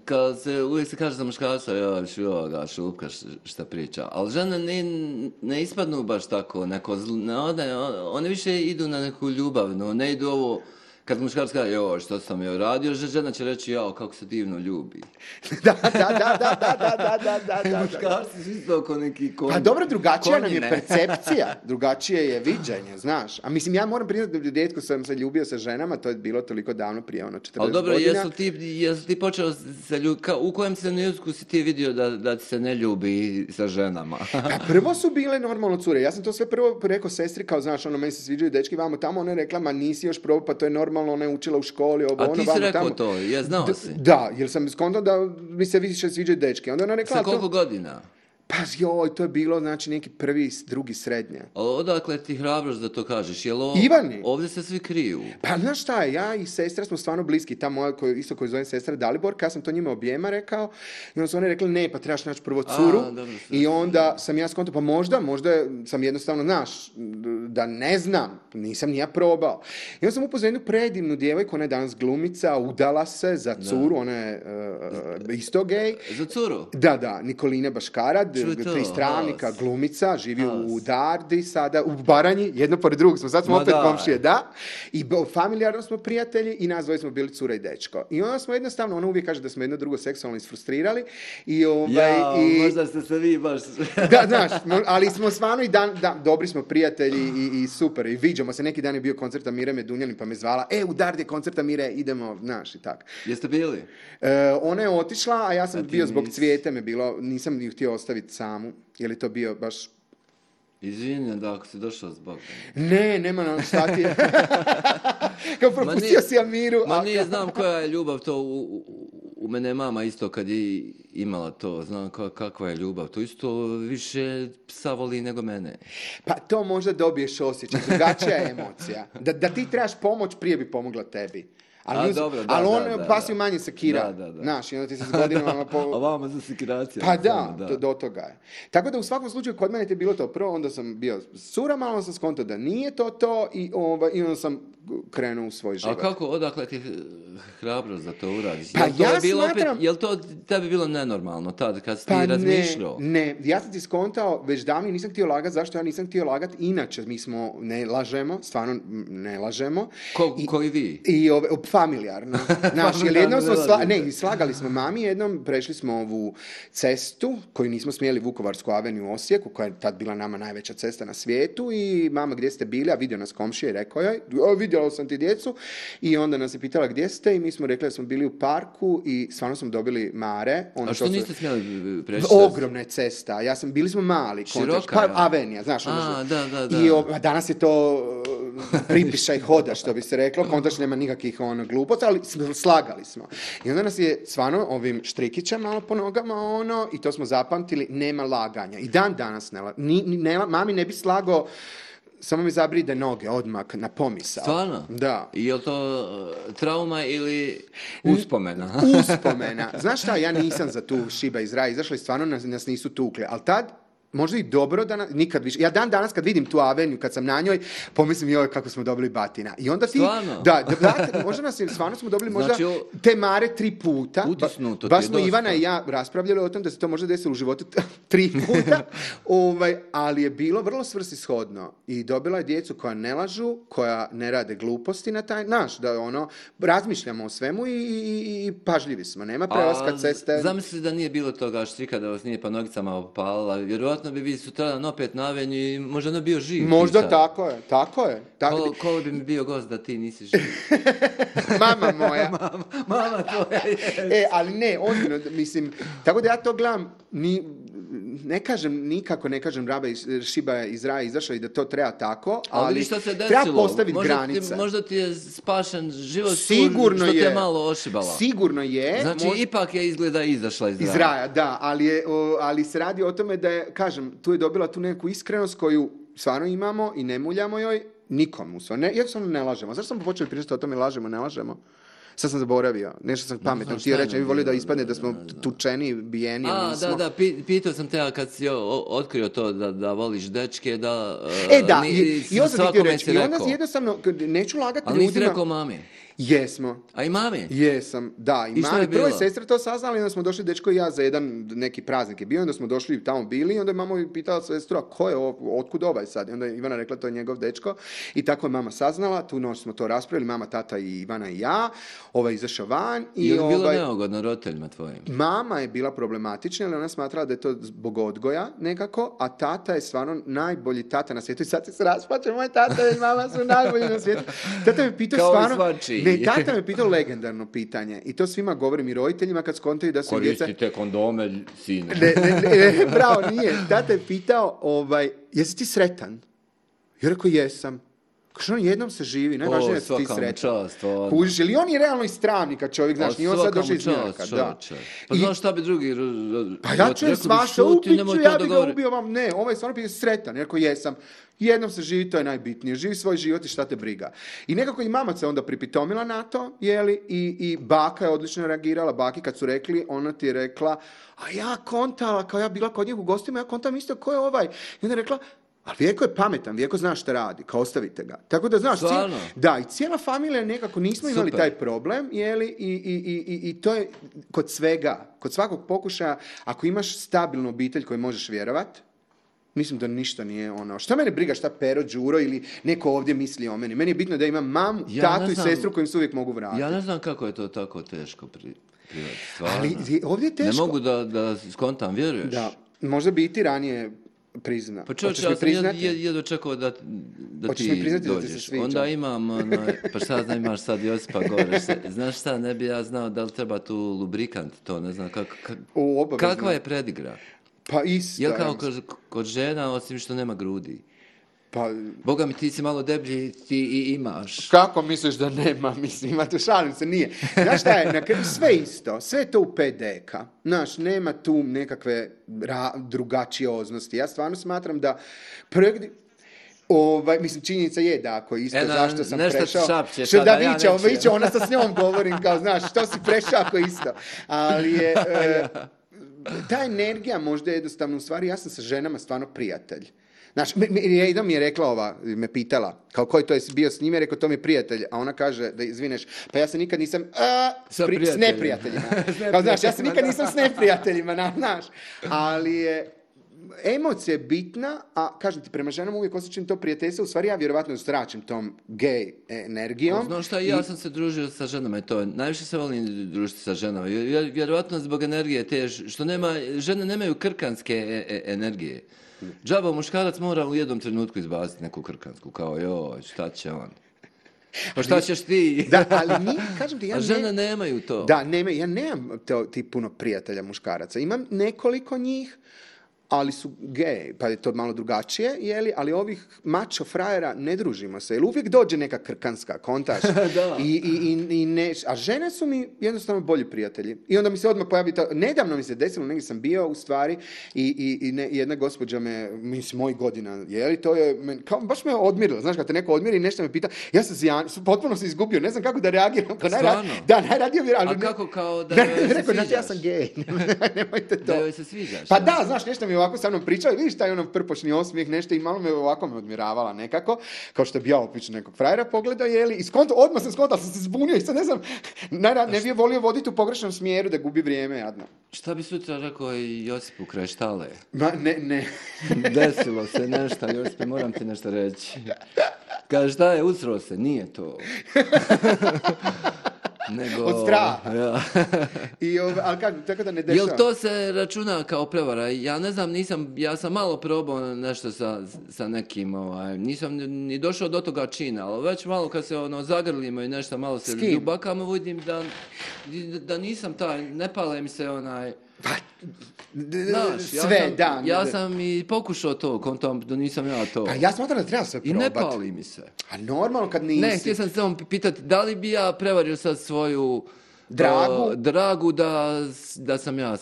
Kad se, uvijek se kaže za muškarca, ja, šuga, šupka, šta priča. Ali žene ne, ne ispadnu baš tako, neko, ne, one, one više idu na neku ljubavnu, ne idu ovo kad muškarac kaže, joj, što sam joj radio, žena će reći, jao, kako se divno ljubi. da, da, da, da, da, da, da, da, da. Muškarci su isto oko neki Pa dobro, drugačija nam je percepcija, drugačije je viđanje, znaš. A mislim, ja moram priznati da djetko sam se ljubio sa ženama, to je bilo toliko davno prije, ono, 40 Ali dobro, jesi jesu ti, jesu ti počeo se ljubi, u kojem se ne si ti vidio da, se ne ljubi sa ženama? pa prvo su bile normalno cure, ja sam to sve prvo rekao sestri, kao, znaš, ono, meni se sviđaju dečki vamo tamo, ona je rekla, ma nisi još probao, pa to je normalno normalno ne učila u školi, ovo, A ono, ti si rekao tamo. to, ja znao si. Da, jer sam skontao da mi se više sviđaju dečke. Onda ona rekla... Sa koliko to... godina? Pa joj, to je bilo znači neki prvi, drugi, srednje. Odakle ti hrabrost da to kažeš? Jel o... Ivani. Ovdje se svi kriju. Pa znaš šta, ja i sestra smo stvarno bliski. Ta moja koju, isto koju zovem sestra Dalibor, ja sam to njima objema rekao, i onda su oni rekli ne, pa trebaš naći prvo curu. I onda sam ja skontao, pa možda, možda sam jednostavno znaš, da ne znam, nisam ni ja probao. I onda sam upoznao jednu predivnu djevojku, ona je danas glumica, udala se za curu, da. ona je uh, isto gej. Za curu? Da, da, Nikolina Baškarad, tri stranika, glumica, živi u Dardi, sada u Baranji, jedno pored drugog smo, sad smo opet komšije, da. I familijarno smo prijatelji i nas dvoje smo bili cura i dečko. I onda smo jednostavno, ona uvijek kaže da smo jedno drugo seksualno isfrustrirali. I, ovaj, možda ste vi baš... da, znaš, ali smo stvarno i dan, da, dobri smo prijatelji i, super, i viđamo se. Neki dan je bio koncert Mire Medunjanin pa me zvala, e, u Dardi je koncert Mire, idemo, znaš, i tak. Jeste bili? E, ona je otišla, a ja sam bio zbog cvijeta, me bilo, nisam ni htio ostaviti samu, je li to bio baš Izvinje da ako si došao zbog Ne, nema nam šta ti Kao propustio si Amiru. Ma nije, znam koja je ljubav to. U, u, mene mama isto kad je imala to. Znam kakva je ljubav. To isto više psa voli nego mene. Pa to možda dobiješ osjećaj. Drugačija je emocija. Da, da ti trebaš pomoć, prije bi pomogla tebi. Ali, A, dobro, on da, manje sekira. Da, da, i onda ti se s godinama... Ono po... A vama za sekiracija. Pa da, Do, do, toga je. Tako da u svakom slučaju kod mene je bilo to prvo, onda sam bio sura, malo sam skonto da nije to to i, ovaj, i onda sam krenu u svoj život. A kako, odakle ti hrabro za to uradiš? Pa jel to bilo smatram... jel to tebi bilo nenormalno tad kad si pa ti razmišljao? Ne, ne, ja sam ti skontao, već davno nisam htio lagat, zašto ja nisam htio lagat? Inače, mi smo, ne lažemo, stvarno ne lažemo. Ko, I, koji vi? I ove, familijarno. jer jednom smo, sla, ne, slagali smo mami jednom, prešli smo ovu cestu koju nismo smjeli Vukovarsku aveniju u Osijeku, koja je tad bila nama najveća cesta na svijetu i mama gdje ste bili, a vidio nas komšije i rekao joj, sam ti djecu i onda nas je pitala gdje ste i mi smo rekli da smo bili u parku i stvarno smo dobili mare. Ono A što, što niste smjeli Ogromna je cesta. Ja sam, bili smo mali. Široka? Pa, avenija, znaš. Ono I danas je to pripiša i hoda, što bi se reklo. Kontač nema nikakvih ono, gluposti, ali slagali smo. I onda nas je stvarno ovim štrikićem malo po nogama ono i to smo zapamtili, nema laganja. I dan danas nema. mami ne bi slago samo mi zabride noge odmah na pomisao. Stvarno? Da. I je to e, trauma ili uspomena? uspomena. Znaš šta, ja nisam za tu šiba iz raja izašla i stvarno nas, nisu tukle, ali tad možda i dobro da nikad više. Ja dan danas kad vidim tu avenju, kad sam na njoj, pomislim joj kako smo dobili batina. I onda ti... Stvarno? Da, da, da možda nas, stvarno smo dobili možda znači, te mare tri puta. pa smo Ivana i ja raspravljali o tom da se to možda desilo u životu tri puta. ovaj, ali je bilo vrlo svrsishodno. I dobila je djecu koja ne lažu, koja ne rade gluposti na taj... Naš, da ono, razmišljamo o svemu i, i, pažljivi smo. Nema prelaska ceste. Zamisli da nije bilo toga što da vas nije pa nogicama opala, vjerojatno bi vi sutradan opet na avenju i možda ono bio živ. Možda tako je, tako je. Tako Ko, bi... mi bio gost da ti nisi živ? mama moja. mama, mama tvoja, yes. E, ali ne, ozbiljno, mislim, tako da ja to gledam, ni, ne kažem, nikako ne kažem raba eh, Šiba iz raja izašla i da to treba tako, ali, ali se treba postaviti možda granice. Ti, možda ti je spašen život sigurno što je, malo Sigurno je. Znači, ipak je izgleda izašla iz raja. Iz raja, da, ali, je, ali se radi o tome da je, kažem, tu je dobila tu neku iskrenost koju stvarno imamo i ne muljamo joj, nikom u stvari. Ne, ne lažemo. Zašto smo počeli pričati o tome lažemo, ne lažemo? sad sam zaboravio, nešto sam pametno ti reći, ne bih volio da ispadne da smo tučeni, bijeni. A, nismo. da, da, pitao sam te, kad si otkrio to da, da voliš dečke, da... E, e da, i, i, i, i, ti reći, i, onda jednostavno, neću lagati ljudima. Ali nisi rekao mami. Jesmo. A i mami? Jesam, da. I, I mami, prvo sestra to saznali, onda smo došli, dečko i ja, za jedan neki praznik je bio, onda smo došli tamo bili i onda je mama pitala sestru, a ko je ovo, otkud ovaj sad? I onda je Ivana rekla, to je njegov dečko. I tako je mama saznala, tu noć smo to raspravili, mama, tata i Ivana i ja, ovaj izašao van. I, I je bilo ovaj- roditeljima tvojim? Mama je bila problematična, ali ona smatrala da je to zbog odgoja nekako, a tata je stvarno najbolji tata na svijetu. I sad se raspačem, moj tata i mama su najbolji na svijetu. Tata me pitao stvarno... Ne, i tata me pitao legendarno pitanje. I to svima govorim i roditeljima kad skontaju da su Koristite djeca... Koristite kondome, sine. Ne, ne, ne, bravo, nije. Tata je pitao, ovaj, jesi ti sretan? Ja rekao, jesam on jednom se živi, najvažnije da ti sretan. Ono. Kužiš, ili on je realno iz kad čovjek, znaš, pa nije on sad došao iz Pa znaš šta bi drugi... Pa ja ću vaša upiću, ja bi ga ubio vam. Ne, ovaj stvarno je sretan, jer jesam. Jednom se živi, to je najbitnije. Živi svoj život i šta te briga. I nekako i mama se onda pripitomila na to, jeli, i, i baka je odlično reagirala. Baki kad su rekli, ona ti je rekla, a ja kontala, kao ja bila kod njih u gostima, ja kontam isto, ko je ovaj? I onda je rekla, ali je pametan, vijeko zna što radi, kao ostavite ga. Tako da znaš, cijel, da, i cijela familija nekako nismo imali taj problem, jeli, i, i, i, i, to je kod svega, kod svakog pokušaja, ako imaš stabilnu obitelj koju možeš vjerovat, mislim da ništa nije ono. Šta mene briga šta Pero, Đuro ili neko ovdje misli o meni? Meni je bitno da imam mamu, ja tatu i sestru kojim se uvijek mogu vratiti. Ja ne znam kako je to tako teško pri, Ali ovdje je teško. Ne mogu da, da skontam, vjeruješ? Da. Možda bi i ranije prizna. Pa čovječ, ja, priznati? da, da ti dođeš. Onda imam, ono, pa šta znam, imaš sad Josipa gore, Znaš šta, ne bi ja znao da li treba tu lubrikant, to ne znam. kakva je predigra? Pa ista. kao kod žena, osim što nema grudi? Pa, Boga mi ti si malo deblji, ti i imaš. Kako misliš da nema, mislim, ima šalim se, nije. Znaš šta je, na kraju sve isto, sve to u PDK. Znaš, nema tu nekakve drugačije oznosti. Ja stvarno smatram da prvi, Ovaj, mislim, činjenica je da ako isto zašto sam nešto prešao. Šapće, što da viće, ja ona sa s njom govorim kao, znaš, što si prešao ako isto. Ali je, e, ta energija možda je jednostavno, u stvari ja sam sa ženama stvarno prijatelj. Znaš, jednom mi je rekla ova, me pitala, kao koji to je bio s njime, rekao to mi je prijatelj, a ona kaže, da izvineš, pa ja se nikad nisam s, neprijateljima. kao, znaš, ja se nikad nisam s neprijateljima, znaš. Ali je, emocija je bitna, a kažem ti, prema ženama uvijek osjećam to prijateljstvo, u stvari ja vjerovatno stračim tom gej energijom. Znaš šta, ja sam se družio sa ženama i to, najviše se volim družiti sa ženama, vjerovatno zbog energije te, što nema, žene nemaju krkanske e, e, energije. Džaba muškarac mora u jednom trenutku izbaciti neku krkansku, kao joj, šta će on? Pa šta ćeš ti? Da, ali mi, kažem ti, ja A žene nemaju to. Da, nema, ja nemam ti puno prijatelja muškaraca. Imam nekoliko njih, ali su gej, pa je to malo drugačije, jeli, ali ovih mačo frajera ne družimo se, jer uvijek dođe neka krkanska, kontaš, I, i, i, i ne, a žene su mi jednostavno bolji prijatelji. I onda mi se odmah pojavi to, nedavno mi se desilo, negdje sam bio u stvari i, i, ne, jedna gospođa me, mislim, moj godina, jeli, to je, men, kao, baš me odmirilo, znaš, kad te neko odmiri i nešto me pita, ja sam se, potpuno se izgubio, ne znam kako da reagiram. Kao da, A kako, kao da joj ja sam to. Da se sviđaš. Pa da, znaš, nešto mi ovako sa mnom pričala i vidiš taj ono prpočni osmijeh, nešto i malo me ovako me odmiravala nekako, kao što bi ja opično nekog frajera pogledao, jeli, i skonto, odmah sam skonto, sam se zbunio i sad ne znam, ne, ne bi volio voditi u pogrešnom smjeru da gubi vrijeme, jadno. Šta bi sutra rekao i Josipu Kreštale? Ma, ne, ne. Desilo se nešto, Josipe, moram ti nešto reći. Kaže, šta je, usro se, nije to. Nego, od straha. I, kako, da ne dešava. Jel to se računa kao prevara? Ja ne znam, nisam, ja sam malo probao nešto sa, sa nekim, ovaj, nisam ni došao do toga čina, ali već malo kad se ono zagrlimo i nešto malo se ljubakamo, vidim da, da nisam taj, ne pale mi se onaj, pa, ja sve, sam, da. Ja sam i pokušao to, kontom, da nisam ja to. Pa ja smatram da treba sve probati. I ne pali mi se. A normalno kad nisi. Ne, htio sam samo pitati, da li bi ja prevario sad svoju dragu. dragu da, da sam ja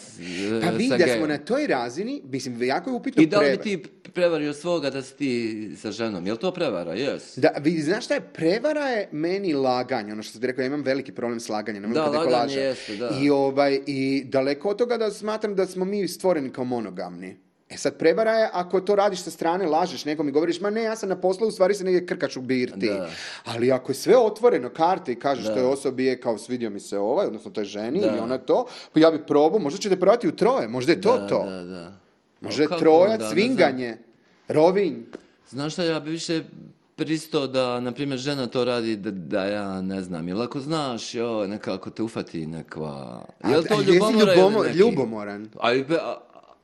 Pa e, vi da smo na toj razini, mislim, jako je upitno I da li ti prevario svoga da si ti sa ženom? Jel to prevara? Yes. Da, vi, znaš šta je? Prevara je meni laganje. Ono što ti rekao, ja imam veliki problem s laganjem. Da, laganje jeste, da. I, ovaj, I daleko od toga da smatram da smo mi stvoreni kao monogamni. E sad prevara je ako to radiš sa strane, lažeš nekom i govoriš ma ne, ja sam na poslu, u stvari se negdje krkač u birti. Ali ako je sve otvoreno, karte i kažeš toj osobi je kao svidio mi se ovaj, odnosno toj ženi da. ili ona to, pa ja bi probao, možda ćete probati u troje, možda je to to. Možda je pa troja, cvinganje, rovinj. Znaš šta, ja bi više pristo da, na primjer, žena to radi, da, da ja ne znam, jel ako znaš, jo, nekako te ufati nekva... Jel to ljubomora ljubomoran? A,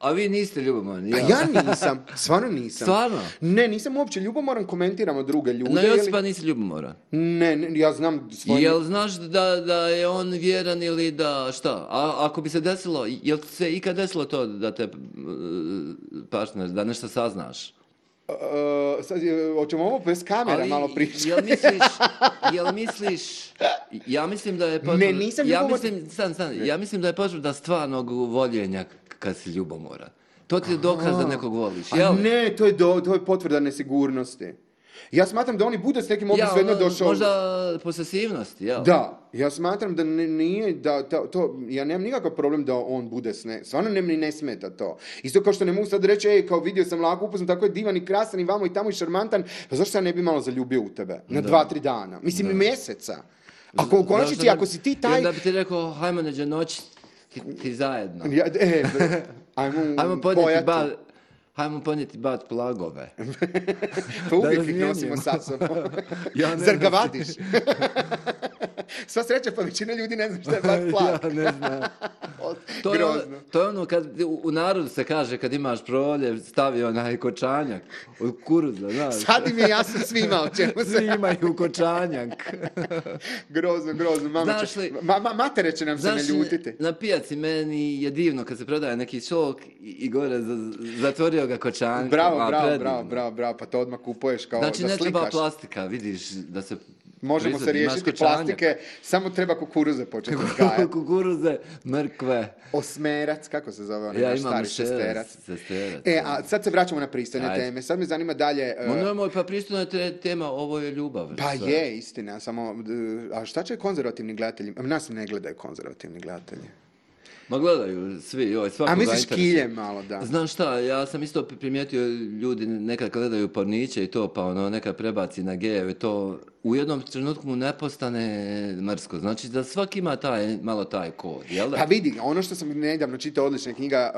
a vi niste ljubomorni Ja. A ja nisam, stvarno nisam. Stvarno? Ne, nisam uopće ljubomoran, komentiramo druge ljude. Na Josipa pa nisi ljubomoran? Ne, ne, ja znam... Svoj... Jel znaš da, da je on vjeran ili da šta? A ako bi se desilo, jel se ikad desilo to da te uh, partner, da nešto saznaš? Uh, sad, e, hoćemo ovo bez kamera malo pričati. Jel misliš, jel misliš, ja mislim da je Ne, nisam ja mislim, ja mislim da je potrebno da stvarnog voljenja kad si ljubomoran. To ti je dokaz da nekog voliš. Jel? ne, to je, potvrda nesigurnosti. Ja smatram da oni bude s nekim opisom jedno ono, došao... Možda posesivnosti, jel? Da, ja smatram da nije, ja nemam nikakav problem da on bude s ne, stvarno ne, ne smeta to. Isto kao što ne mogu sad reći, ej, kao vidio sam lako upoznam, tako je divan i krasan i vamo i tamo i šarmantan, pa zašto ja ne bi malo zaljubio u tebe? Na dva, tri dana. Mislim, mjeseca. Ako u konačnici, ako si ti taj... Da bi ti rekao, hajmo neđe noći, ti, ti zajedno. Ja, e, ajmo, ajmo podnijeti ba, hajmo ponijeti bat plagove. pa uvijek ih nosimo sa sobom. ja Zar ga vadiš? Sva sreća, pa većina ljudi ne zna šta je bat plag. ja ne znam. to, je, ono, to ono kad u narodu se kaže kad imaš proljev, stavi onaj kočanjak od kuruza, znaš. Sad im je jasno svima o čemu se... Svi imaju kočanjak. grozno, grozno. Mama znaš li, će, ma, matere će nam se ne ljutiti. Na pijaci meni je divno kad se prodaje neki sok i, gore zatvorio zatvorio ga Bravo, bravo, bravo, bravo, bravo, pa to odmah kupuješ kao znači, da Znači ne treba plastika, vidiš, da se Možemo se riješiti plastike, samo treba kukuruze početi gajati. kukuruze, mrkve. Osmerac, kako se zove onaj ja, naš stari šesterac. E, a sad se vraćamo na pristojne teme. Sad me zanima dalje... Uh... E, moj, pa pristojna te, tema, ovo je ljubav. Pa je, istina, samo... A šta će konzervativni gledatelji... Nas ne gledaju konzervativni gledatelji. Ma gledaju svi, joj, svako A misliš kilje malo, da. Znam šta, ja sam isto primijetio ljudi nekad gledaju porniće i to, pa ono, nekad prebaci na gejeve, to u jednom trenutku mu ne postane mrsko. Znači da svaki ima taj, malo taj kod, jel da? Pa vidi, ono što sam nedavno čitao, odlična knjiga,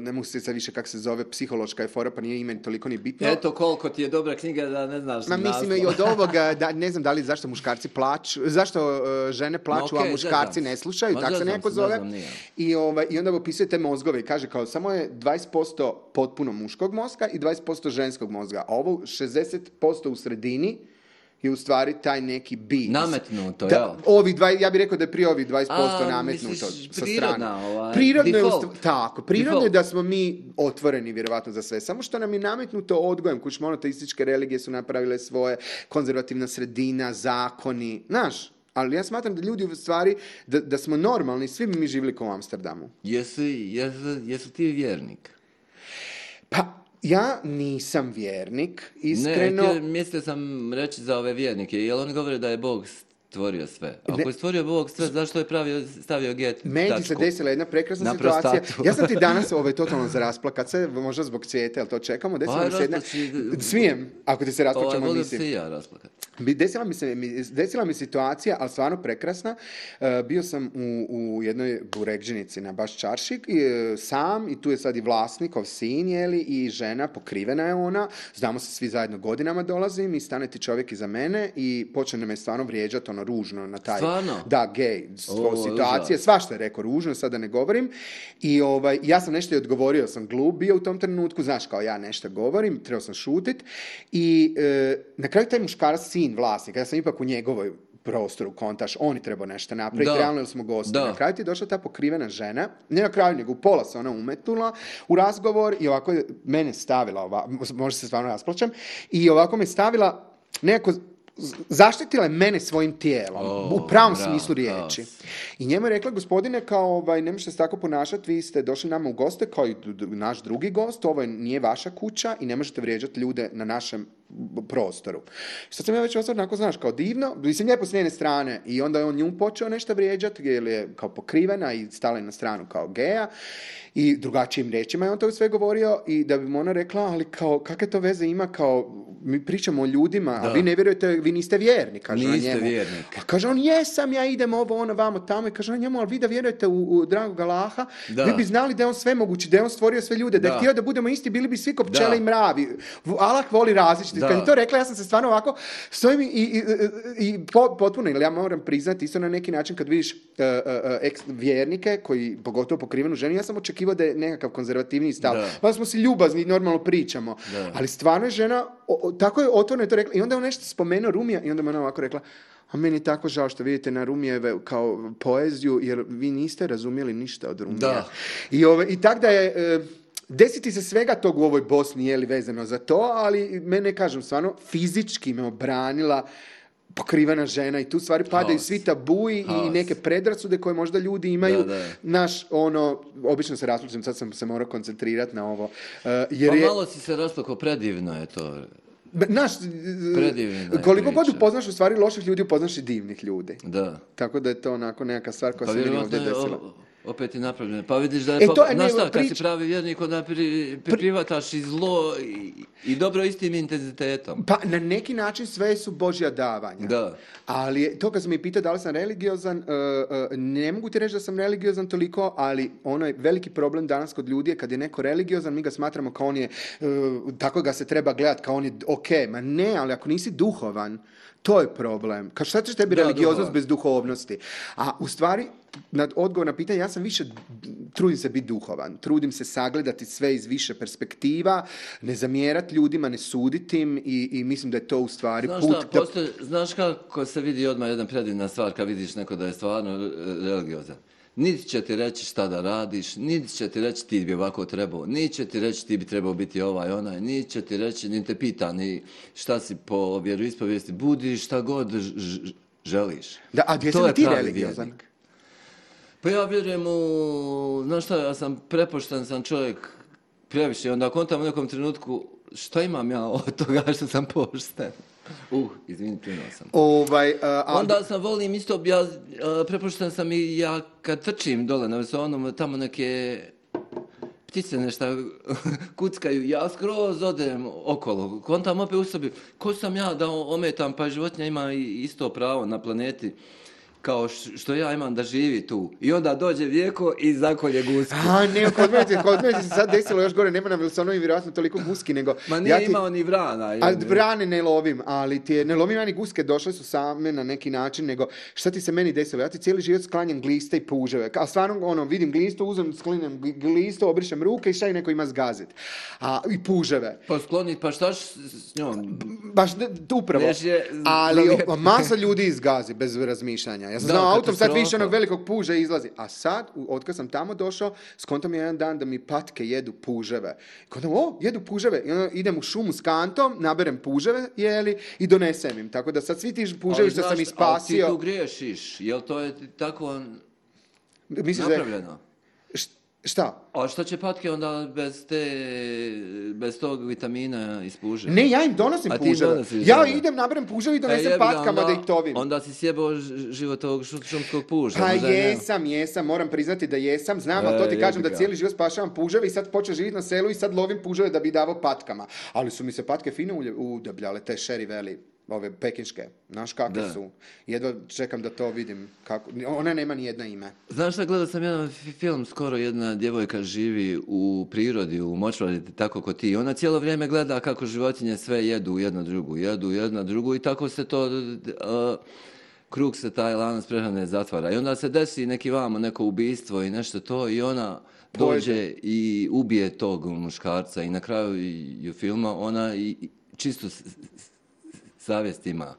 ne mogu se sad više kako se zove, psihološka efora, pa nije imen toliko ni bitno. Eto koliko ti je dobra knjiga da ne znaš Ma mislim i od ovoga, da, ne znam da li zašto muškarci plaću, zašto e, žene plaću, a muškarci ne slušaju, tako se neko zove. I, ovaj, I onda opisuje te mozgove i kaže kao samo je 20% potpuno muškog mozga i 20% ženskog mozga, a ovo 60% u sredini je u stvari taj neki bit. Nametnuto, da, jel? dva, ja bih rekao da je prije ovih 20% A, nametnuto misliš, sa strane. Ovaj, prirodno je, tako, prirodno je da smo mi otvoreni vjerovatno za sve. Samo što nam je nametnuto odgojem, kuć monoteističke religije su napravile svoje, konzervativna sredina, zakoni, znaš, ali ja smatram da ljudi u stvari, da, da smo normalni, svi mi živjeli kao u Amsterdamu. Jesi, jesi, jesi ti vjernik? Pa, ja nisam vjernik, iskreno... Ne, mislio sam reći za ove vjernike, jer oni govore da je Bog stvorio sve. Ako je stvorio Bog sve, zašto je pravio, stavio get? Meni se desila jedna prekrasna situacija. Ja sam ti danas ovaj, totalno za rasplakat se, možda zbog cvijeta, ali to čekamo. Desila pa mi se jedna... Smijem, ako ti se rasplaćamo, pa, ovaj, mislim. ja rasplakat. Desila mi, se, desila mi situacija, ali stvarno prekrasna. E, bio sam u, jednoj buregđenici na baš čaršik, i, e, sam, i tu je sad i vlasnikov sin, i žena, pokrivena je ona. Znamo se svi zajedno godinama dolazim i stane ti čovjek iza mene i počne me stvarno vrijeđati ono ono, ružno na taj da gej situacije, svašta je rekao ružno, sada ne govorim. I ovaj ja sam nešto i odgovorio, sam glup bio u tom trenutku, znaš kao ja nešto govorim, trebao sam šutit i e, na kraju taj muškarac sin vlasnik, ja sam ipak u njegovoj prostoru kontaš, oni treba nešto napraviti, realno realno smo gosti. Da. Na kraju ti je došla ta pokrivena žena, ne na kraju, nego u pola se ona umetnula u razgovor i ovako je mene stavila, ova, možda se stvarno rasplaćam, i ovako me stavila nekako zaštitila je mene svojim tijelom, u pravom smislu riječi. I njemu je rekla, gospodine, kao, ovaj, ne možete se tako ponašati, vi ste došli nama u goste, kao i naš drugi gost, ovo nije vaša kuća i ne možete vrijeđati ljude na našem prostoru. Što sam ja već ostao znaš, kao divno, mislim lijepo s njene strane i onda je on nju počeo nešto vrijeđati jer je kao pokrivena i stala je na stranu kao geja i drugačijim rečima je on to sve govorio i da bi mu ona rekla, ali kao, kakve to veze ima kao, mi pričamo o ljudima, a vi ne vjerujete, vi niste vjerni, kaže niste njemu. Vjernik. A kaže on, jesam, ja idem ovo, ono, vamo, tamo i kaže on njemu, ali vi da vjerujete u, u Galaha, vi bi znali da je on sve mogući, da je on stvorio sve ljude, da, je htio da budemo isti, bili bi svi ko pčele i mravi. Allah voli različiti. Da. Kad je to rekla, ja sam se stvarno ovako, stojim i, i, i potpuno, ili ja moram priznati, isto na neki način kad vidiš uh, vjernike, koji pogotovo pokrivenu ženu, ja sam očekivao da je nekakav konzervativni stav. Pa smo si ljubazni i normalno pričamo. Ali stvarno je žena, tako je otvorno je to rekla. I onda je on nešto spomenuo Rumija i onda me ona ovako rekla, a meni je tako žao što vidite na Rumijeve kao poeziju, jer vi niste razumjeli ništa od Rumija. I, ove, i tak da je... Desiti se svega tog u ovoj Bosni, je li vezano za to, ali mene, kažem, stvarno, fizički me obranila pokrivena žena i tu stvari padaju svi tabuji i neke predrasude koje možda ljudi imaju. Naš, ono, obično se raspućam, sad sam se morao koncentrirati na ovo. Eh, jer pa malo si se raspako, predivno je to. Naš, eh, koliko god upoznaš u stvari loših ljudi, upoznaš i divnih ljudi. Da. Tako da je to onako nekakva stvar koja pa se meni ovdje desila opet je napravljeno. Pa vidiš da je, e, to je kad si pravi vjernik, onda pri, i zlo i, dobro istim intenzitetom. Pa na neki način sve su Božja davanja. Da. Ali to kad sam mi pitao da li sam religiozan, e, e, ne mogu ti reći da sam religiozan toliko, ali ono je veliki problem danas kod ljudi je kad je neko religiozan, mi ga smatramo kao on je, e, tako ga se treba gledati, kao on je ok, ma ne, ali ako nisi duhovan, to je problem. Kao šta ćeš tebi religioznost bez duhovnosti? A u stvari, odgovor na pitanje, ja sam više, trudim se biti duhovan, trudim se sagledati sve iz više perspektiva, ne zamjerati ljudima, ne suditi im i, mislim da je to u stvari znaš put... znaš kako se vidi odmah jedna predivna stvar kad vidiš neko da je stvarno religiozan? niti će ti reći šta da radiš, niti će ti reći ti bi ovako trebao, niti će ti reći ti bi trebao biti ovaj, onaj, niti će ti reći, niti te pita ni šta si po vjeroispovijesti, budi šta god želiš. Da, a gdje sam ti religiozan? Pa ja vjerujem u, znaš šta, ja sam prepošten sam čovjek previše, onda kontam u nekom trenutku šta imam ja od toga što sam pošten. Uh, izvini, sam. Ovaj, uh, Onda sam volim isto, ja, uh, prepušten sam i ja kad trčim dole na vesonom, tamo neke ptice nešto kuckaju, ja skroz odem okolo, kontam opet u sebi, ko sam ja da ometam, pa životinja ima isto pravo na planeti kao što ja imam da živi tu. I onda dođe vijeko i zakolje gus A ne, kod mene, kod mene se sad desilo još gore, nema na ono i vjerojatno toliko guski nego... Ma nije ja ti, imao ni vrana. a vrane ne lovim, ali ti je, ne lovim ja ni guske, došle su same na neki način, nego šta ti se meni desilo? Ja ti cijeli život sklanjam gliste i puževe. A stvarno, ono, vidim glistu, uzem, sklinem glisto obrišem ruke i šta i neko ima zgazit. A, I puževe. Pa sklonit, pa šta s njom? Baš, upravo. Je, ali masa ljudi izgazi bez razmišljanja. Ja sam da, znao autom, sad više onog velikog puža izlazi. A sad, od kad sam tamo došao, skontam jedan dan da mi patke jedu puževe. Kontam, o, jedu puževe. I onda idem u šumu s kantom, naberem puževe, jeli, i donesem im. Tako da sad svi ti puževi što sam ispasio... Ali ti tu griješiš, jel to je tako Mislim napravljeno? Da Šta? A šta će patke onda bez te, bez tog vitamina iz Ne, ja im donosim puževa. Ja idem, naberem puževa i e, donesem patkama onda, da ih tovim. Onda si sjebao život ovog šumskog puževa. Pa jesam, jesam, moram priznati da jesam. Znam, ali to e, ti kažem da cijeli život spašavam puževa i sad počeš živjeti na selu i sad lovim puževe da bi davao patkama. Ali su mi se patke fine udebljale, te šeri veli ove pekinške, znaš kakve da. su. Jedva čekam da to vidim. Kako... Ona nema ni jedna ime. Znaš šta, gledao sam jedan film, skoro jedna djevojka živi u prirodi, u močvari, tako ko ti. Ona cijelo vrijeme gleda kako životinje sve jedu jedna drugu, jedu jedna drugu i tako se to... Uh, krug se taj lanac prehrane zatvara. I onda se desi neki vamo neko ubistvo i nešto to i ona dođe i ubije tog muškarca i na kraju filma ona i čisto savjest ima.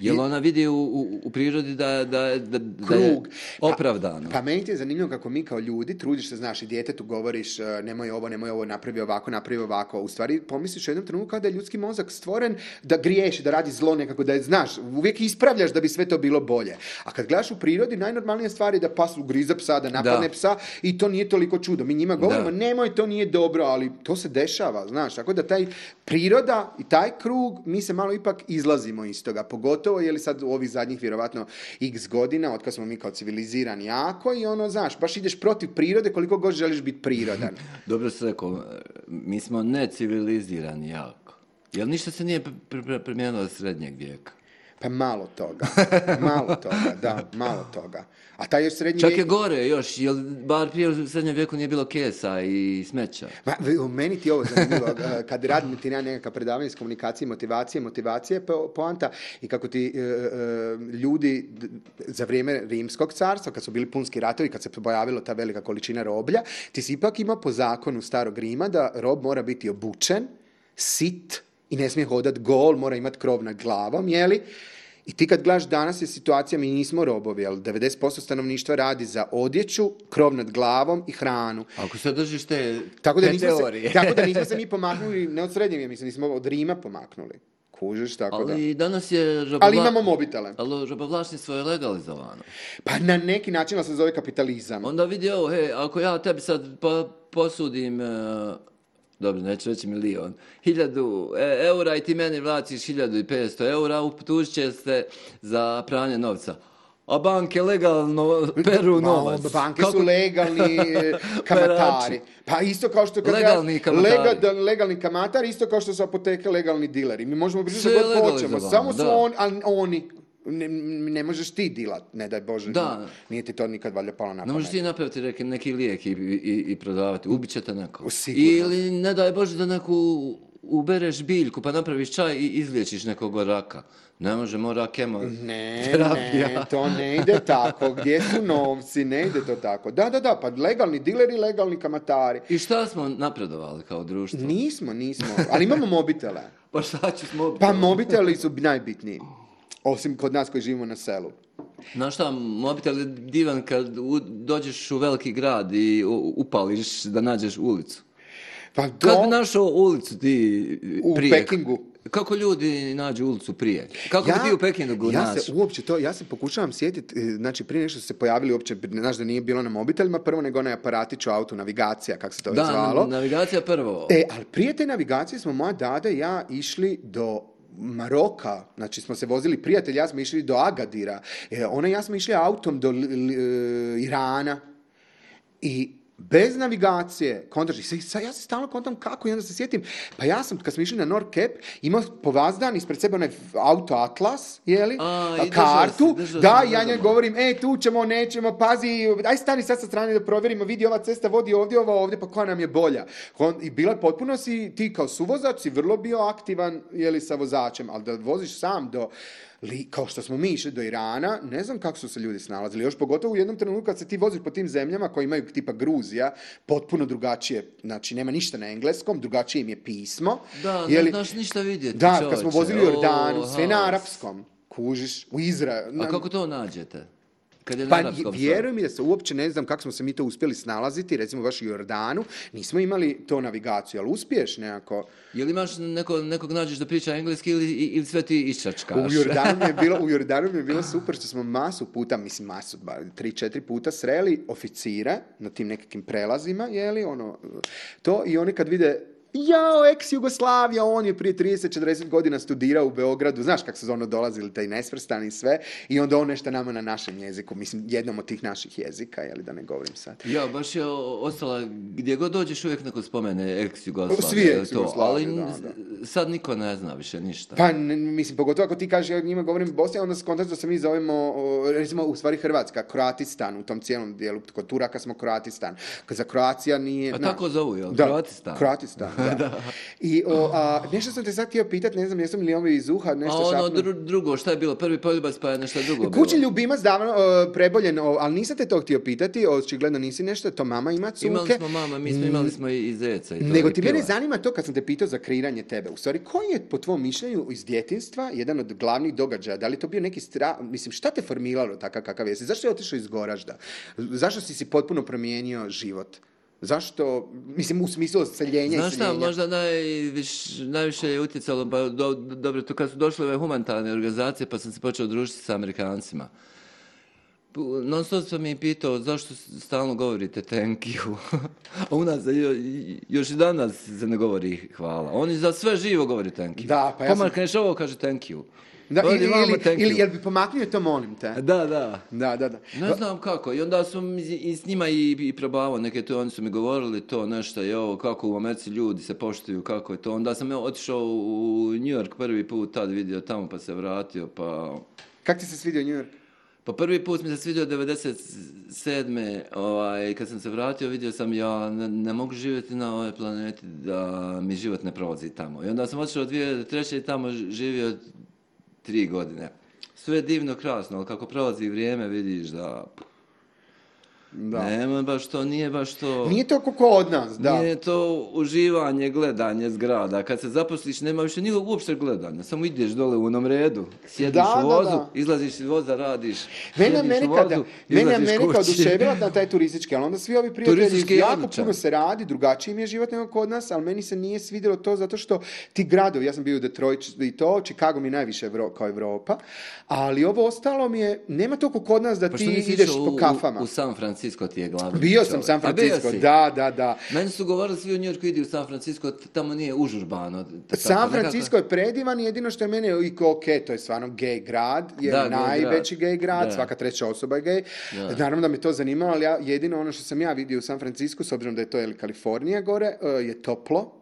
Jel ona vidi u, u, prirodi da, da, da, da je pa- opravdano? Pa, pa meni ti je zanimljivo kako mi kao ljudi, trudiš se, znaš, i djetetu govoriš e, nemoj ovo, nemoj ovo, napravi ovako, napravi ovako. U stvari pomisliš u jednom trenutku kada je ljudski mozak stvoren da griješi, da radi zlo nekako, da je, znaš, uvijek ispravljaš da bi sve to bilo bolje. A kad gledaš u prirodi, najnormalnija stvar je da pas ugriza psa, da napadne psa i to nije toliko čudo. Mi njima govorimo, nemoj, to nije dobro, ali to se dešava, znaš, tako da taj priroda i taj krug, mi se malo ipak izlazimo iz toga. Pogotovo je li sad u ovih zadnjih vjerovatno x godina, kada smo mi kao civilizirani jako i ono, znaš, baš ideš protiv prirode koliko god želiš biti prirodan. Dobro se rekao, mi smo necivilizirani jako. Jel ništa se nije pr- od srednjeg vijeka? Pa malo toga, malo toga, da, malo toga. A taj još srednji Čak je gore još, jer bar prije u srednjem vijeku nije bilo kesa i smeća. Ma, meni ti ovo zanimljivo, eh, kad radim ti nema nekakav predavanje iz komunikacije, motivacije, motivacije poanta i kako ti eh, eh, ljudi za vrijeme Rimskog carstva, kad su bili punski ratovi, kad se pojavila ta velika količina roblja, ti si ipak ima po zakonu starog Rima da rob mora biti obučen, sit, i ne smije hodat gol, mora imat krov nad glavom, jeli? I ti kad gledaš danas je situacija, mi nismo robovi, ali 90% stanovništva radi za odjeću, krov nad glavom i hranu. Ako se držiš te, tako da nismo teorije. Se, tako da nismo se mi pomaknuli, ne od srednjeg, mislim, nismo od Rima pomaknuli. Kužiš, tako da. Ali danas je Ali imamo mobitele. Ali je legalizovano. Pa na neki način se zove kapitalizam. Onda vidi ovo, hej, ako ja tebi sad posudim... E, dobro, neću reći milion, hiljadu e, eura i ti meni i 1500 eura, uptužit će se za pranje novca a banke legalno peru novac. Banke su legalni kamatari. Pa isto kao što... legalni kamatari. legalni kamatari, isto kao što su apoteke legalni dileri. Mi možemo pričati god hoćemo. Samo su oni oni ne, ne možeš ti dilat, ne daj Bože, da. nije ti to nikad valjda palo na Ne možeš ti napraviti neki, neki lijek i, i, i prodavati, ubit će te neko. Sigurno. Ili ne daj Bože da neku ubereš biljku pa napraviš čaj i izliječiš nekog raka. Ne može, mora kemo Ne, terapija. ne, to ne ide tako. Gdje su novci? Ne ide to tako. Da, da, da, pa legalni dileri, legalni kamatari. I šta smo napredovali kao društvo? Nismo, nismo. Ali imamo mobitele. pa šta ću Pa mobiteli su najbitniji. Osim kod nas koji živimo na selu. Znaš šta, mobitel je divan kad dođeš u veliki grad i upališ da nađeš ulicu. Pa do... Kad bi našao ulicu ti u prije? Pekingu. Kako ljudi nađu ulicu prije? Kako bi ti u Pekingu ja našao? uopće to, ja se pokušavam sjetiti, e, znači prije nešto se pojavili uopće, znaš da nije bilo na mobitelima prvo nego onaj aparatić u autu, navigacija, kako se to da, zvalo. Da, navigacija prvo. E, ali prije te navigacije smo moja dada i ja išli do Maroka, znači smo se vozili prijatelj, ja smo išli do Agadira, e, ona i ja smo išli autom do e, Irana i bez navigacije, kontraš, ja se stalno kontam kako i onda se sjetim, pa ja sam, kad smo išli na Cap, imao povazdan ispred sebe onaj auto Atlas, jeli, A, kartu, da, ja njoj govorim, e, tu ćemo, nećemo, pazi, aj stani sad sa strane da provjerimo, vidi, ova cesta vodi ovdje, ova ovdje, pa koja nam je bolja. I bila potpuno si, ti kao suvozač si vrlo bio aktivan, jeli, sa vozačem, ali da voziš sam do li, kao što smo mi išli do Irana, ne znam kako su se ljudi snalazili. Još pogotovo u jednom trenutku kad se ti voziš po tim zemljama koje imaju tipa Gruzija, potpuno drugačije, znači nema ništa na engleskom, drugačije im je pismo. Da, ne li... znaš ništa vidjeti. Da, kad smo vozili u Jordanu, sve na arapskom, kužiš, u Izraelu. A kako to nađete? Kad je pa vjerujem mi da se uopće ne znam kako smo se mi to uspjeli snalaziti, recimo baš u Jordanu, nismo imali to navigaciju, ali uspiješ nekako. Je li imaš nekog nađeš da priča engleski ili, ili sve ti iščačkaš? U Jordanu je bilo, u Jordanu je bilo super što smo masu puta, mislim masu, ba, tri, četiri puta sreli oficira na tim nekakvim prelazima, je li ono, to i oni kad vide jao, ex-Jugoslavija, on je prije 30-40 godina studirao u Beogradu, znaš kak' se ono dolazili, taj nesvrstan i sve, i onda on nešto nama na našem jeziku, mislim, jednom od tih naših jezika, jeli da ne govorim sad. Ja, baš je ostala, gdje god dođeš uvijek neko spomene ex-Jugoslavija. Svi ex ali sad niko ne zna više ništa. Pa, mislim, pogotovo ako ti kažeš, ja njima govorim Bosnija, onda skontaš da se mi zovemo, recimo, u stvari Hrvatska, Kroatistan, u tom cijelom dijelu, kod Turaka smo Kroatistan, za Kroacija nije... Pa tako zovu, jel? I, o, a, nešto sam te sad htio pitati, ne znam, jesam li ovo iz uha, nešto A ono drugo, šta je bilo? Prvi poljubac pa je nešto drugo Kući ljubimac davno preboljen, ali nisam te to htio pitati, očigledno nisi nešto, to mama ima cuke. Imali smo mama, mi smo imali smo i zeca. I to Nego ti mene zanima to kad sam te pitao za kreiranje tebe. U stvari, koji je po tvom mišljenju iz djetinstva jedan od glavnih događaja? Da li to bio neki strah Mislim, šta te formiralo takav kakav jesi? Zašto je otišao iz Goražda? Zašto si si potpuno promijenio život? Zašto, mislim, u smislu seljenja Šta, možda najviše je utjecalo, pa dobro, to kad su došle ove humanitarne organizacije, pa sam se počeo družiti sa Amerikancima. Non stop sam mi pitao zašto stalno govorite thank you, a u nas još i danas se ne govori hvala. Oni za sve živo govori thank you. Da, pa ja sam... ovo kaže thank you. Da, ili, ili, ili, jel bi pomaknio to, molim te? Da, da. Da, da, da. Ne znam kako. I onda sam i s njima i, i probavao neke to, oni su mi govorili to nešto, jo, kako u Americi ljudi se poštuju, kako je to. Onda sam ja otišao u New York prvi put, tad vidio tamo, pa se vratio, pa... Kak ti se svidio New York? Pa prvi put mi se svidio 97. Ovaj, kad sam se vratio vidio sam ja ne, mogu živjeti na ovoj planeti da mi život ne prolazi tamo. I onda sam otišao od 2003. i tamo živio tri godine. Sve je divno krasno, ali kako prolazi vrijeme vidiš da da. Nema baš to, nije baš to... Nije to kako od nas, da. Nije to uživanje, gledanje zgrada. Kad se zaposliš, nema više nikog uopšte gledanja. Samo ideš dole u onom redu, sjediš da, u vozu, izlaziš iz voza, radiš. Meni Amerika, vozu, da, meni Amerika oduševila na taj turistički, ali onda svi ovi prijatelji, jako puno se radi, drugačiji mi je život nego kod nas, ali meni se nije svidjelo to zato što ti gradovi, ja sam bio u Detroit i to, Chicago mi najviše kao Evropa, ali ovo ostalo mi je, nema to kod nas da pa ti ideš u, po kafama. U, San Francisco ti je glavni. Bio sam San Francisco, da, da, da. Meni su govorili svi u Yorku idu u San Francisco, tamo nije užurbano. San Francisco je predivan, jedino što je mene i ok, to je stvarno gay grad, je najveći gay grad, svaka treća osoba je gay. Naravno da me to zanimalo, ali ja, jedino ono što sam ja vidio u San Francisco, s obzirom da je to je Kalifornija gore, eh, je toplo,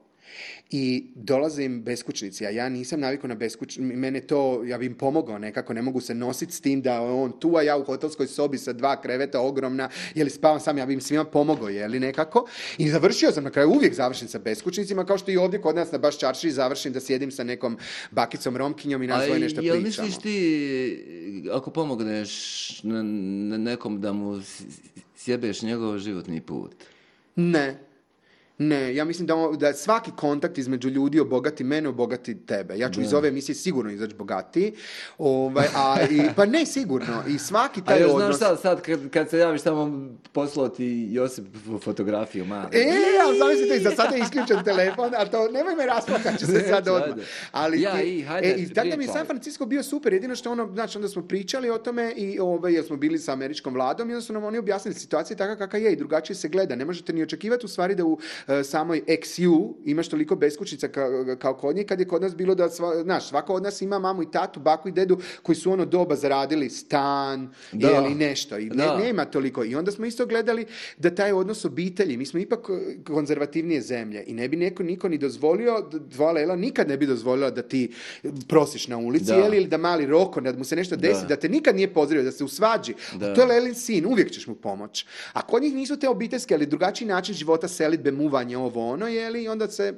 i dolaze im beskućnici, a ja nisam navikao na beskućnici, mene to, ja bi im pomogao nekako, ne mogu se nositi s tim da on tu, a ja u hotelskoj sobi sa dva kreveta ogromna, je li spavam sam, ja bi im svima pomogao, je li nekako. I završio sam na kraju, uvijek završim sa beskućnicima, kao što i ovdje kod nas na baš čarši završim da sjedim sa nekom bakicom romkinjom i svoje nešto pričamo. jel misliš ti, ako pomogneš nekom da mu sjebeš njegov životni put? Ne, ne, ja mislim da, da svaki kontakt između ljudi obogati mene, obogati tebe. Ja ću iz ove emisije sigurno izaći bogati. Ovaj, a i, pa ne, sigurno. I svaki taj a još znaš sad, sad kad, se javiš tamo poslao ti Josip fotografiju ma. E, ali zamisli za sada je isključen telefon, a to nemoj me rasplakat ću se sad odmah. Ali ja, i, hajde, e, i mi je San Francisco bio super, jedino što ono, znači onda smo pričali o tome i ovaj, jer smo bili sa američkom vladom i onda su nam oni objasnili situacija takva kakva je i drugačije se gleda. Ne možete ni očekivati u stvari da u E, samoj XU imaš toliko beskućnica kao, kod nje, kad je kod nas bilo da, znaš, svako od nas ima mamu i tatu, baku i dedu koji su ono doba zaradili stan da. ili nešto. I nema toliko. I onda smo isto gledali da taj odnos obitelji, mi smo ipak e, konzervativnije zemlje i ne bi neko niko ni dozvolio, dva nikad ne bi dozvolila da ti prosiš na ulici, da. ili da mali roko, da mu se nešto desi, da, te nikad nije pozdravio, da se usvađi. Da. To je lelin sin, uvijek ćeš mu pomoć. A kod njih nisu te obiteljske, ali drugačiji način života selitbe, muva, putovanje, ovo ono, je li, onda se,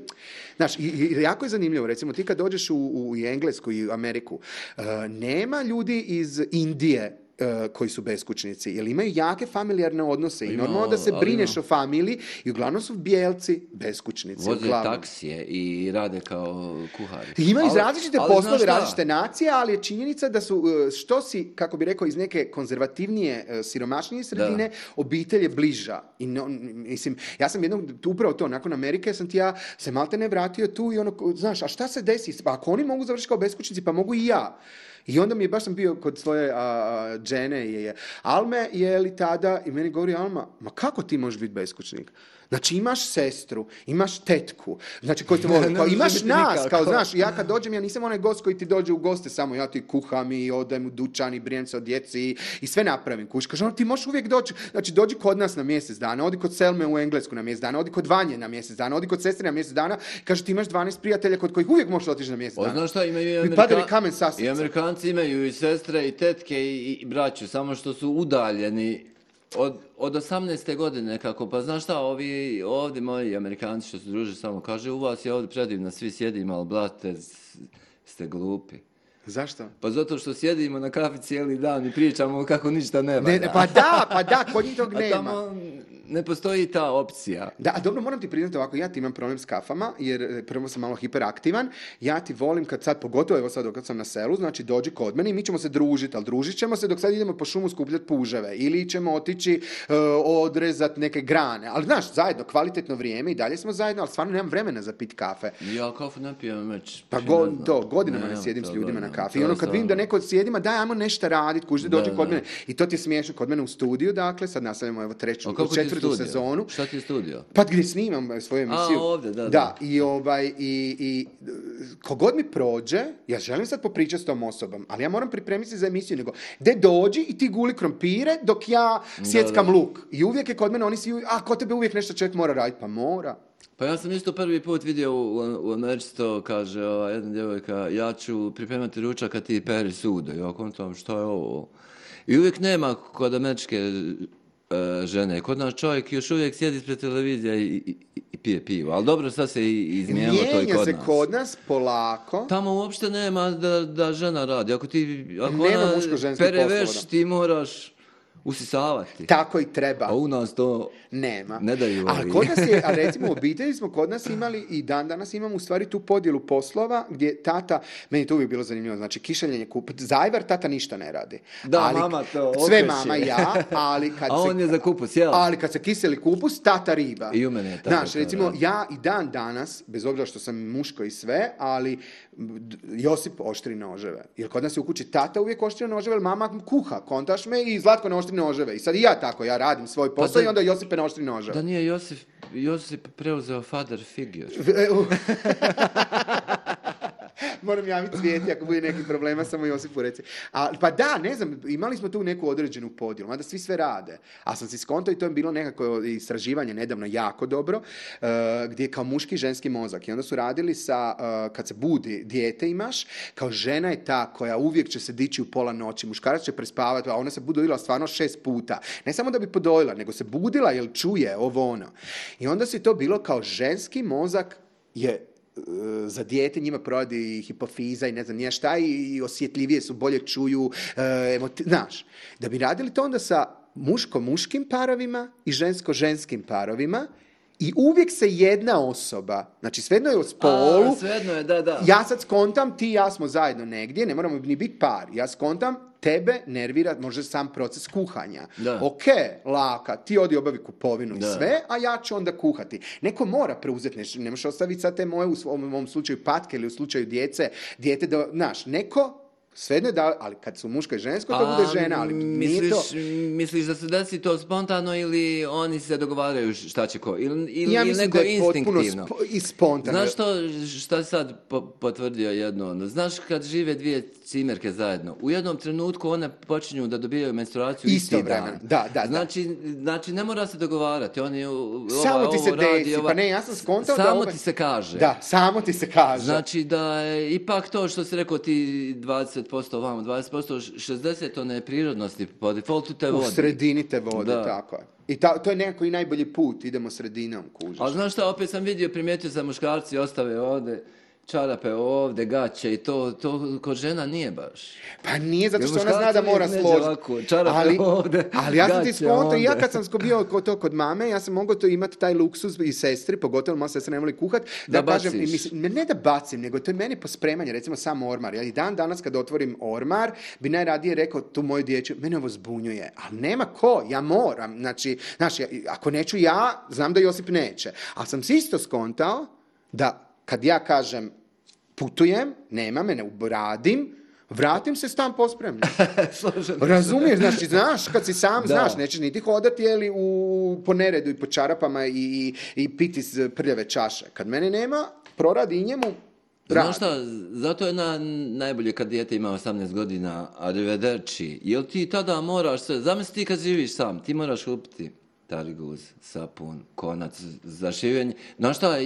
znaš, i, i jako je zanimljivo, recimo, ti kad dođeš u, u Englesku i Ameriku, e, nema ljudi iz Indije E, koji su beskućnici, jer imaju jake familijarne odnose i normalno da se brineš o familiji i uglavnom su bijelci beskućnici. Voze taksije i rade kao kuhari. Imaju iz različite poslove, različite nacije, ali je činjenica da su, e, što si, kako bi rekao, iz neke konzervativnije, e, siromašnije sredine, obitelj je bliža. I mislim, ja sam jednom, upravo to, nakon Amerike sam ti ja se malte ne vratio tu i ono, znaš, a šta se desi? Pa ako oni mogu završiti kao beskućnici, pa mogu i ja. I onda mi je, baš sam bio kod svoje a, džene, je, je, Alme je li tada, i meni govori Alma, ma kako ti možeš biti beskućnik? Znači imaš sestru, imaš tetku, znači koji te imaš nas, kao znaš, ja kad dođem, ja nisam onaj gost koji ti dođe u goste samo, ja ti kuham i odem u dućan i brijem se o djeci i, sve napravim, kuš, kaže, ono, ti možeš uvijek doći, znači dođi kod nas na mjesec dana, odi kod Selme u Englesku na mjesec dana, odi kod Vanje na mjesec dana, odi kod sestre na mjesec dana, kaže ti imaš 12 prijatelja kod kojih uvijek možeš otići na mjesec dana. imaju i, Amerikanci imaju i sestre i tetke i braću, samo što su udaljeni od, od 18. godine kako, pa znaš šta, ovi ovdje moji Amerikanci što se druži samo kaže, u vas je ovdje predivno, svi sjedimo, ali blate, ste glupi. Zašto? Pa zato što sjedimo na kafi cijeli dan i pričamo kako ništa nema. Ne, pa da, pa da, kod njih tog nema. A tamo ne postoji ta opcija. Da, dobro, moram ti priznati ovako, ja ti imam problem s kafama, jer e, prvo sam malo hiperaktivan, ja ti volim kad sad, pogotovo evo sad dok sam na selu, znači dođi kod mene i mi ćemo se družiti, ali družit ćemo se dok sad idemo po šumu skupljati puževe ili ćemo otići odrezati odrezat neke grane, ali znaš, zajedno, kvalitetno vrijeme i dalje smo zajedno, ali stvarno nemam vremena za pit kafe. Ja kafu ne pijem već. Pa znači to, godinama ne, sjedim s ljudima na kafe kafi. I ono kad vidim da neko sjedima, daj, ajmo nešto raditi, kuži, dođe kod mene. I to ti je smiješno kod mene u studiju, dakle, sad nastavljamo evo treću, četvrtu sezonu. Šta ti je studio? Pa gdje snimam e, svoju emisiju. A, ovdje, da, da. i ovaj, i, kogod mi prođe, ja želim sad popričati s tom osobom, ali ja moram pripremiti se za emisiju, nego, de dođi i ti guli krompire dok ja sjeckam luk. I uvijek je kod mene, oni svi, a, kod tebe uvijek nešto čovjek mora raditi, pa mora. Pa ja sam isto prvi put vidio u, u Americi to, kaže ova jedna djevojka, ja ću pripremati ručak a ti peri sudo. Ja kontam što je ovo? I uvijek nema kod američke e, žene. Kod nas čovjek još uvijek sjedi ispred televizije i, pije pivo. Ali dobro, sad se izmijenilo to i kod nas. se kod nas polako. Tamo uopšte nema da, da žena radi. Ako ti, ako ona pere veš, ti moraš usisavati. Tako i treba. A pa u nas to nema. Ne daju Ali kod nas je, a recimo u obitelji smo kod nas imali i dan danas imamo u stvari tu podjelu poslova gdje tata, meni to uvijek bilo zanimljivo, znači kišeljenje kup, zajvar tata ništa ne radi. Da, ali, mama to Sve mama i ja, ali kad a on se, je za kupus, jel? Ali kad se kiseli kupus, tata riba. I u mene je tata. Znaš, recimo, ja i dan danas, bez obzira što sam muško i sve, ali Josip oštri noževe. Jer kod nas je u kući tata uvijek oštri noževe, mama kuha, kontaš me i Zlatko ne oštri noževe. I sad i ja tako, ja radim svoj pa posao i onda Josip ne oštri noževe. Da nije Josip, Josip preuzeo father figure. E, Moram javiti cvijeti ako bude neki problema, samo Josipu reci. A, pa da, ne znam, imali smo tu neku određenu podjelu, mada svi sve rade. A sam si skonto i to je bilo nekako istraživanje nedavno jako dobro, e, gdje je kao muški i ženski mozak. I onda su radili sa, e, kad se budi dijete imaš, kao žena je ta koja uvijek će se dići u pola noći, muškarac će prespavati, a ona se budila stvarno šest puta. Ne samo da bi podojila, nego se budila jer čuje ovo ono. I onda se to bilo kao ženski mozak je E, za dijete njima proradi hipofiza i ne znam nije šta i osjetljivije su, bolje čuju, e, znaš. Da bi radili to onda sa muško-muškim parovima i žensko-ženskim parovima, i uvijek se jedna osoba, znači svejedno je u spolu, svejedno je, da, da. ja sad skontam, ti i ja smo zajedno negdje, ne moramo ni biti par, ja skontam, tebe nervira može sam proces kuhanja. Da. Ok, laka, ti odi obavi kupovinu i sve, a ja ću onda kuhati. Neko mora preuzeti nešto, ne možeš ostaviti sad te moje, u ovom slučaju patke ili u slučaju djece, dijete da, znaš, neko Svejedno da, ali kad su muško i žensko, to bude žena, ali misliš, nije to... Misliš da se desi to spontano ili oni se dogovaraju šta će ko? Ili, ili, ja da je instinktivno? i spontano. Znaš što, sad potvrdio jedno? Ono? Znaš kad žive dvije cimerke zajedno, u jednom trenutku one počinju da dobijaju menstruaciju isto isti dan. Da, da, Znači, znači ne mora se dogovarati. Oni, samo ti se radi, pa ne, ja sam Samo ovaj- ti se kaže. Da, samo ti se kaže. Znači da je, ipak to što si rekao ti 20 20% vamo, 20%, 60 one prirodnosti po defaultu te vode. U sredini te vode, tako je. I to je nekako i najbolji put, idemo sredinom, kužiš. Ali znaš šta, opet sam vidio, primijetio sam muškarci ostave ovdje, čarape ovdje, gaće i to, to kod žena nije baš. Pa nije, zato što ona zna da mora složiti. Ali, ovdje, ali ja sam ti ja kad sam bio kod to kod mame, ja sam mogao to imati taj luksus i sestri, pogotovo moja sestra ne voli kuhat, da, da mislim, ne da bacim, nego to je meni pospremanje, recimo sam ormar. Ja i dan danas kad otvorim ormar, bi najradije rekao tu moju dječju, mene ovo zbunjuje, ali nema ko, ja moram. Znači, znaš, ako neću ja, znam da Josip neće. Ali sam si isto skontao da kad ja kažem putujem, nema mene, ne vratim se stan pospremljen. Razumiješ, znači, znaš, kad si sam, znaš, nećeš niti hodati, u, po neredu i po čarapama i, i, piti s prljave čaše. Kad mene nema, proradi i njemu, Znaš šta, zato je na, najbolje kad dijete ima 18 godina, a revederči, jel ti tada moraš sve, zamisli ti kad živiš sam, ti moraš upiti targuz, sapun, konac za Znaš šta,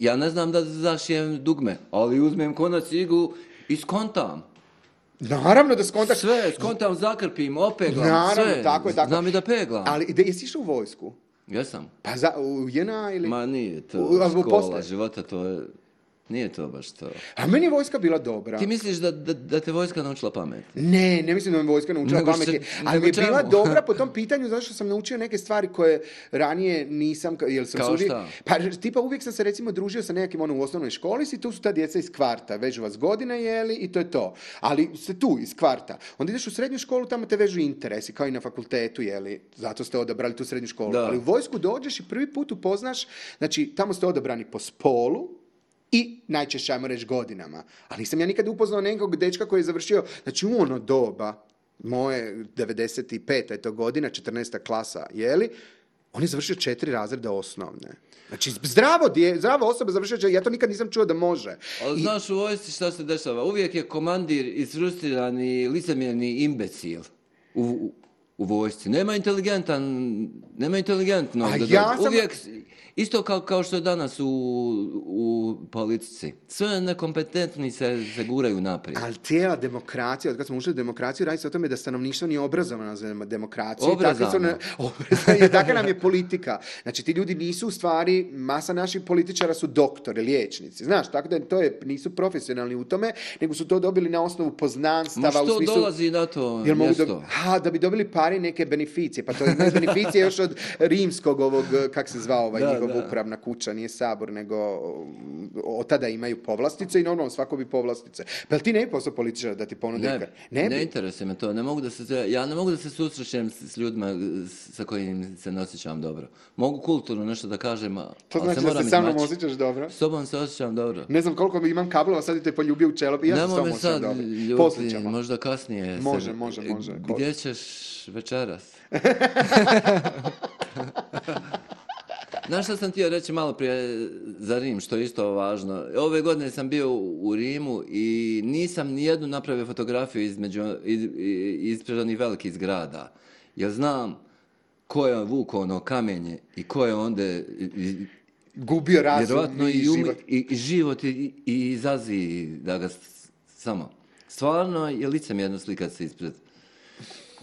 ja ne znam da zašijem dugme, ali uzmem konac iglu i skontam. Naravno da skontam. Sve, skontam, zakrpim, opeglam, Naravno, sve. tako je, tako. Znam i da peglam. Ali da jesi išao u vojsku? Jesam. Pa u Jena ili? Ma nije, to u, škola, života, to je nije to baš to. A meni je vojska bila dobra. Ti misliš da, da, te vojska naučila pamet? Ne, ne mislim da me vojska naučila nego pamet. ali mi je bila dobra po tom pitanju zato što sam naučio neke stvari koje ranije nisam... Jel sam Kao sudi, Pa tipa uvijek sam se recimo družio sa nekim ono u osnovnoj školi i tu su ta djeca iz kvarta. Vežu vas godine jeli i to je to. Ali se tu iz kvarta. Onda ideš u srednju školu, tamo te vežu interesi, kao i na fakultetu, jeli. Zato ste odabrali tu srednju školu. Ali u vojsku dođeš i prvi put upoznaš, znači tamo ste odabrani po spolu, i najčešće ajmo reći godinama. Ali nisam ja nikad upoznao nekog dečka koji je završio, znači u ono doba, moje 95. je to godina, 14. klasa, jeli? li? On je završio četiri razreda osnovne. Znači, zdravo, dje, osoba završio četiri, ja to nikad nisam čuo da može. Ali znaš u vojsci što se dešava? Uvijek je komandir i licemjerni imbecil. u, u vojsci. Nema inteligentan, nema inteligentno. ja Uvijek, isto kao, kao što je danas u, u politici. Sve nekompetentni se, se guraju naprijed. Ali cijela demokracija, od kad smo ušli u demokraciju, radi se o tome da stanovništvo nije obrazovano za demokraciju. Obrazovano. tako nam je politika. Znači, ti ljudi nisu u stvari, masa naših političara su doktori, liječnici. Znaš, tako da to je, nisu profesionalni u tome, nego su to dobili na osnovu poznanstava. Ma što dolazi na to mjesto? ha, da bi dobili pa stvari neke beneficije. Pa to je beneficije još od rimskog ovog, kak se zvao ovaj njegov upravna kuća, nije sabor, nego od tada imaju povlastice i normalno svako bi povlastice. Pa ti ne bi postao političar da ti ponude? Ne, ne, ne interesuje me to. Ne mogu da se, ja ne mogu da se susrećem s ljudima e, sa kojim se ne osjećam dobro. Mogu kulturno nešto da kažem, to znači se da se sa mnom osjećaš dobro? S tobom se osjećam dobro. Ne znam koliko imam kablova, sad te poljubio u čelo, ja se s tobom dobro. možda kasnije. Može, može, može. Gdje ćeš večeras. Znaš što sam htio reći malo prije za Rim, što je isto važno. Ove godine sam bio u Rimu i nisam nijednu napravio fotografiju između, iz, ispred onih velikih zgrada. Jer znam ko je vukao ono kamenje i ko je onda gubio razum i, život. I, i život i, i da ga samo. Stvarno je licemjerno slikat se ispred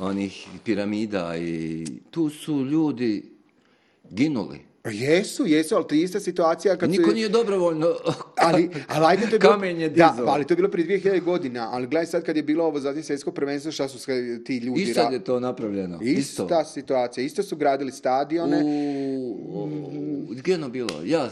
onih piramida i tu su ljudi ginuli. Pa jesu, jesu, ali to je ista situacija kad Niko nije dobrovoljno ali, ali to je bilo, kamenje Da, ali to je bilo prije 2000 godina, ali gledaj sad kad je bilo ovo zadnje svjetsko prvenstvo, šta su ti ljudi... I sad je to napravljeno. Ista situacija, isto su gradili stadione. U, gdje je ono bilo? Ja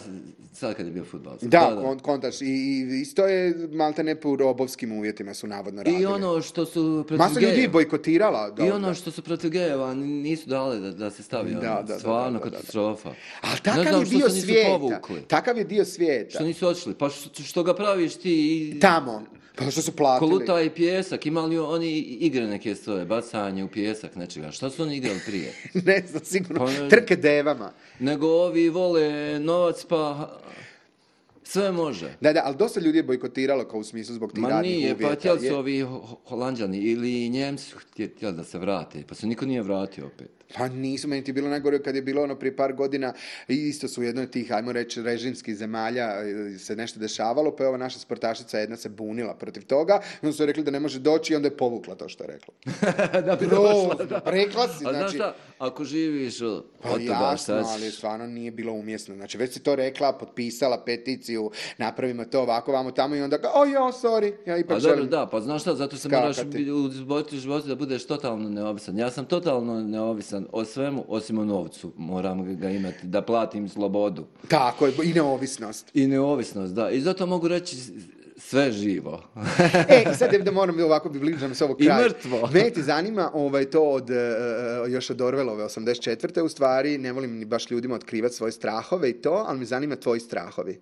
sad kad je bio futbol. Da, da, kontaš. I, I, isto je malta ne po robovskim uvjetima su navodno radili. I ono što su protiv ljudi bojkotirala. I ono što su protiv gejeva nisu dali da, da se stavi. Ono, stvarno, katastrofa. Ali takav je dio svijeta. Takav je dio svijeta. Što nisu odšli. Pa što, što ga praviš ti i... Tamo. Pa što su platili. i pjesak, imali oni igre neke svoje, bacanje u pjesak nečega. Šta su oni igrali prije? ne znam, sigurno. Pa, eh, Trke devama. Nego ovi vole novac pa... Sve može. Da, da, ali dosta ljudi je bojkotiralo kao u smislu zbog tih Ma nije, pa su ovi holanđani ili njemci htjeli da se vrate, pa se niko nije vratio opet. Pa nisu, meni ti bilo najgore kad je bilo ono prije par godina, i isto su u jednoj tih, ajmo reći, režimskih zemalja se nešto dešavalo, pa je ova naša sportašica jedna se bunila protiv toga, onda su rekli da ne može doći i onda je povukla to što je rekla. da bi došla, da. si A, znači... Šta, ako živiš od jasno, ali stvarno nije bilo umjesno. Znači, već si to rekla, potpisala peticiju, napravimo to ovako, vamo tamo i onda, oj, ojo sorry, ja ipak A, želim... Da, pa znaš šta, zato se moraš u životu da budeš totalno neovisan. Ja sam totalno neovisan o svemu, osim o novcu moram ga imati, da platim slobodu. Tako je, i neovisnost. I neovisnost, da. I zato mogu reći sve živo. e, sad da moram ovako bi se ovog kraja. I mrtvo. Me ti zanima ovaj, to od, e, e, još od Orvelove 84. u stvari, ne volim ni baš ljudima otkrivat svoje strahove i to, ali mi zanima tvoji strahovi.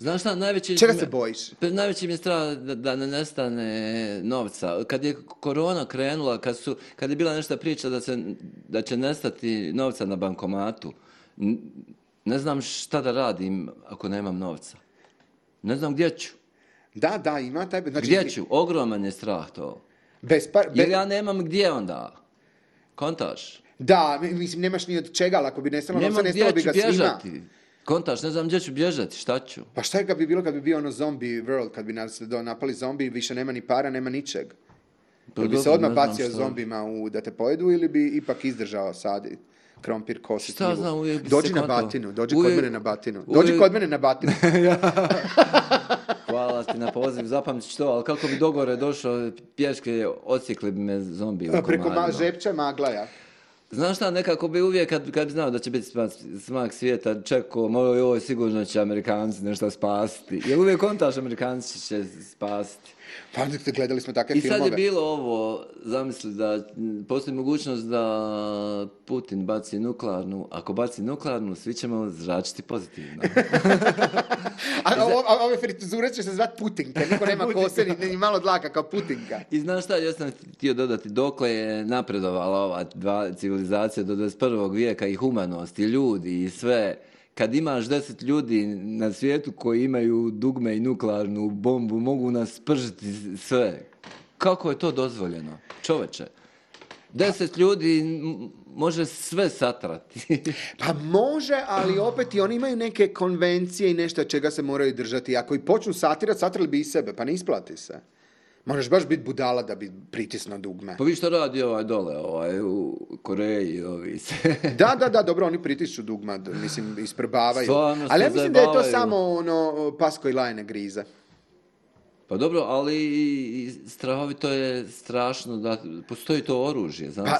Znaš šta, najveći... Čega se bojiš? Najveći mi je strah da, ne nestane novca. Kad je korona krenula, kad, je bila nešta priča da, će nestati novca na bankomatu, ne znam šta da radim ako nemam novca. Ne znam gdje ću. Da, da, ima taj... Znači- gdje ću? Ogroman je strah to. Jer ja nemam gdje onda. Kontaš? Da, mislim, nemaš ni od čega, ali ako bi nestalo novca, nestalo bi ga svima. Kontaš, ne znam gdje ću bježati, šta ću? Pa šta ga bi bilo kad bi bio ono zombie world, kad bi nas napali zombi više nema ni para, nema ničeg? Pa, bi se odmah bacio zombima u, da te pojedu ili bi ipak izdržao sad krompir, kosi, Šta znam, Dođi na batinu, dođi kod mene na batinu. Dođi kod mene na batinu. Hvala ti na poziv, zapamći što, to, ali kako bi dogore došao, pješke, odsjekli bi me zombi Preko ma, magla, maglaja. Znaš šta, nekako bi uvijek, kad, kad bi znao da će biti smak, svijeta, čekao, ovo joj, sigurno će Amerikanci nešto spasti. Jer uvijek kontaš Amerikanci će spasti. Pa gledali smo takve filmove. I sad je bilo ovo, zamisli da postoji mogućnost da Putin baci nuklearnu, ako baci nuklearnu, svi ćemo zračiti pozitivno. a, ove frituzure će se zvati Putinka, niko nema kose ni, malo dlaka kao Putinka. I znaš šta, ja sam htio dodati, dokle je napredovala ova dva civilizacija do 21. vijeka i humanost i ljudi i sve kad imaš deset ljudi na svijetu koji imaju dugme i nuklearnu bombu, mogu nas pržiti sve. Kako je to dozvoljeno? Čoveče, deset ljudi može sve satrati. pa može, ali opet i oni imaju neke konvencije i nešto čega se moraju držati. Ako i počnu satirati, satrali bi i sebe, pa ne isplati se. Moraš baš biti budala da bi pritisno dugme. Pa vi što radi ovaj dole, ovaj, u Koreji, ovi se... da, da, da, dobro, oni pritišću dugma, mislim, isprbavaju. Stvarno Ali ja mislim da je to samo ono, pasko i lajne grize. Pa dobro, ali strahovito je strašno da postoji to oružje. Pa,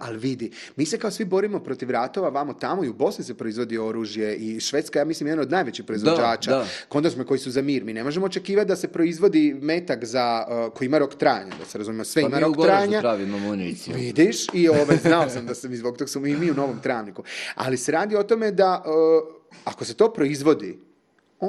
ali vidi, mi se kao svi borimo protiv ratova, vamo tamo i u Bosni se proizvodi oružje i Švedska, ja mislim, jedan od najvećih proizvođača. Da, smo koji su za mir. Mi ne možemo očekivati da se proizvodi metak za, uh, koji ima rok trajanja, da se razumijemo, sve pa ima rok trajanja. Pa mi u municiju. Vidiš, i ove, ovaj, znao sam da sam i zbog toga smo i mi u Novom Travniku. Ali se radi o tome da uh, ako se to proizvodi,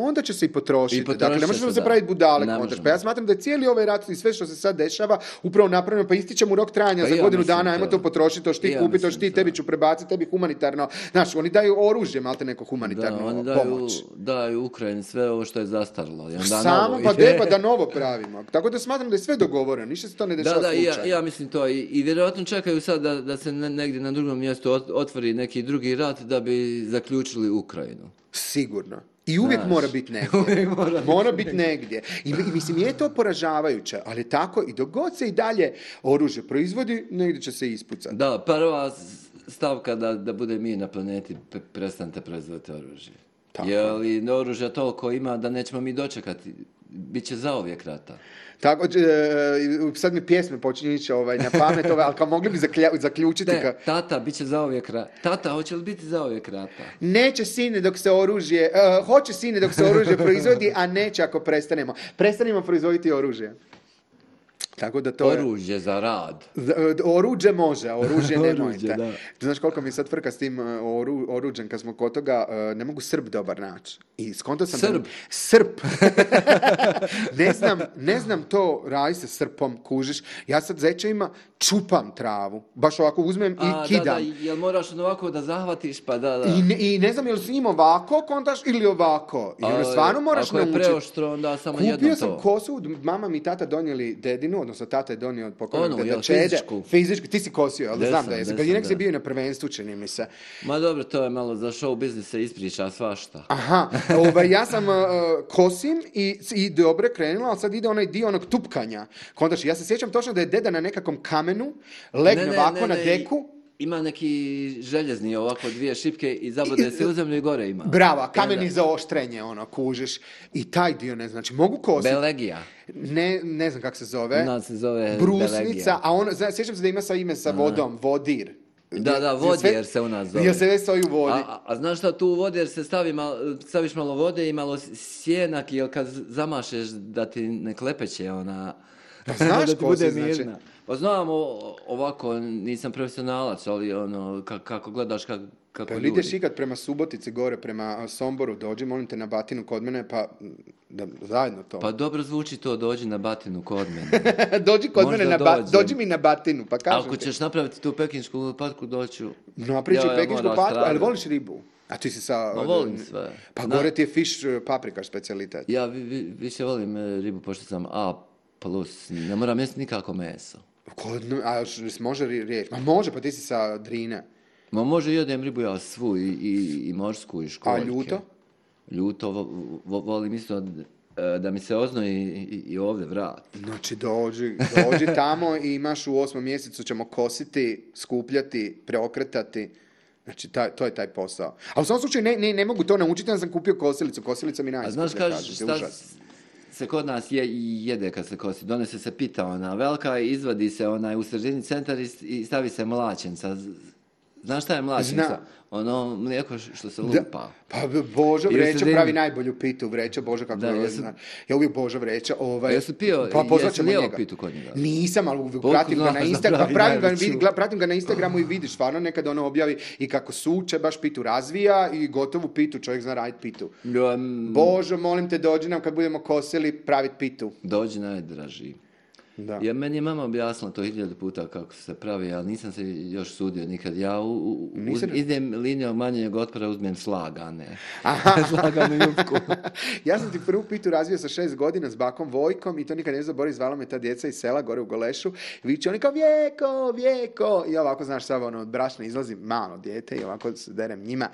onda će se i potrošiti. I dakle, ne možemo se praviti budale Pa ja smatram da je cijeli ovaj rat i sve što se sad dešava upravo napravljeno, pa ističemo rok trajanja pa za godinu dana, ajmo to potrošiti, to što ti kupi, to ti, tebi ću prebaciti, tebi humanitarno. Znaš, oni daju oružje, malte neko humanitarno da, daju, pomoć. Daju Ukrajini sve ovo što je zastarlo. Samo pa, pa da novo pravimo. Tako da smatram da je sve dogovoreno, ništa se to ne dešava da, da, ja, ja, mislim to i, i vjerojatno čekaju sad da, da se negdje na drugom mjestu otvori neki drugi rat da bi zaključili Ukrajinu. Sigurno. I uvijek mora biti negdje. mora, biti negdje. I, I mislim, je to poražavajuće, ali tako i dok god se i dalje oružje proizvodi, negdje će se ispucati. Da, prva stavka da, da bude mi na planeti, prestanite proizvoditi oružje. Tako. Jer oružja toliko ima da nećemo mi dočekati Biće zaovijek rata. Tako, e, e, sad mi pjesme počinje ovaj, na pamet, ovaj, ali kao mogli bi zaključiti... Ne, ka... tata, bit će zaovijek rata. Tata, hoće li biti zaovijek rata? Neće sine dok se oružje, e, hoće sine dok se oružje proizvodi, a neće ako prestanemo. Prestanemo proizvoditi oružje. Tako da to oružje za rad. E, oruđe može, oruđe nemojte. da. Znaš koliko mi je sad frka s tim e, oru, oruđem kad smo kod toga, e, ne mogu srb dobar naći. I skonto sam... Srb? Srp. ne, znam, ne znam to radi se srpom, kužiš. Ja sad ima čupam travu. Baš ovako uzmem i kidam. Da, da, jel moraš ono ovako da zahvatiš pa da, da. I ne, znam jel s njim ovako kontaš ili ovako. jer stvarno moraš naučiti. je preoštro samo jedno to. sam kosu, mama mi tata donijeli dedinu odnosno tata je donio od pokojnog ono, Fizičku. Ti si kosio, ali znam da je. Galjinek si bio na prvenstvu, čini mi se. Ma dobro, to je malo za show biznis se ispriča svašta. Aha, ovaj, ja sam e, kosim i, i je krenula, ali sad ide onaj dio onog tupkanja. Kontaš, ja se sjećam točno da je deda na nekakvom kamenu legne ovako na deku ima neki željezni ovako dvije šipke i zabode se u zemlju i gore ima. Brava, kameni za oštrenje, ono, kužiš. I taj dio ne znači, mogu kositi. Belegija. Ne, ne znam kako se zove. No, se zove Brusnica, a ono, znači, sjećam se da ima sa ime sa vodom, vodir. Da, da, vodjer se u nas zove. Jer se sve u vodi. A, znaš šta, tu u vodjer se stavi staviš malo vode i malo sjenak, jer kad zamašeš da ti ne klepeće ona... Pa znaš da bude pa znam, ovako, nisam profesionalac, ali ono, kako gledaš, kako, kako pa, ideš ikad prema Subotici gore, prema Somboru, dođi, molim te na batinu kod mene, pa da, zajedno to. Pa dobro zvuči to, dođi na batinu kod mene. dođi kod mene, na dođi mi na batinu, pa kažem Ako ćeš napraviti tu pekinsku patku, doću. Napriči ja, pekinsku patku, ali voliš ribu? A ti si sa... Ma volim sve. Pa gore ti je fish e, paprika specialitet. Ja više volim e, ribu, pošto sam A plus, ne moram jesti nikako meso. Kod, a može riječ? Ma može, pa ti si sa Drine. Ma može, jedem ribu ja svu, i, i, i morsku, i školjke. A ljuto? Ljuto, volim isto e, da mi se oznoji i, i ovdje vrat. Znači, dođi, tamo i imaš u osmom mjesecu ćemo kositi, skupljati, preokretati. Znači, taj, to je taj posao. A u svom slučaju ne, ne, ne mogu to naučiti, ja sam kupio kosilicu. Kosilica mi najskuplja, se kod nas je i jede kad se kosi. Donese se pita ona velika, izvadi se onaj u sredini centar i stavi se mlačen sa Znaš šta je mlađica? Ono mlijeko što se lupa. Pa Božo Vreća pravi najbolju pitu Vreća, Božo kako da, je Ja uvijek Božo Vreća. Ovaj, jesu pio, pa jesu njega. pitu kod njega? Nisam, ali uvijek pa pratim ga, na pratim ga na Instagramu i vidiš stvarno nekad ono objavi i kako suče, baš pitu razvija i gotovu pitu, čovjek zna raditi pitu. Um, Božo, molim te, dođi nam kad budemo kosili pravit pitu. Dođi najdraži. Da. Jer meni je mama objasnila to hiljadu puta kako se pravi, ali nisam se još sudio nikad. Ja u, u, nisam... uz, idem linijom manjeg otpora, uzmem slagane. slaganu ljubku. ja sam ti prvu pitu razvio sa šest godina s bakom Vojkom i to nikad ne zaboravim, zvala me ta djeca iz sela gore u Golešu. Viče oni kao vijeko, vijeko. I ovako, znaš, sad ono, od brašna izlazi malo dijete i ovako se derem njima.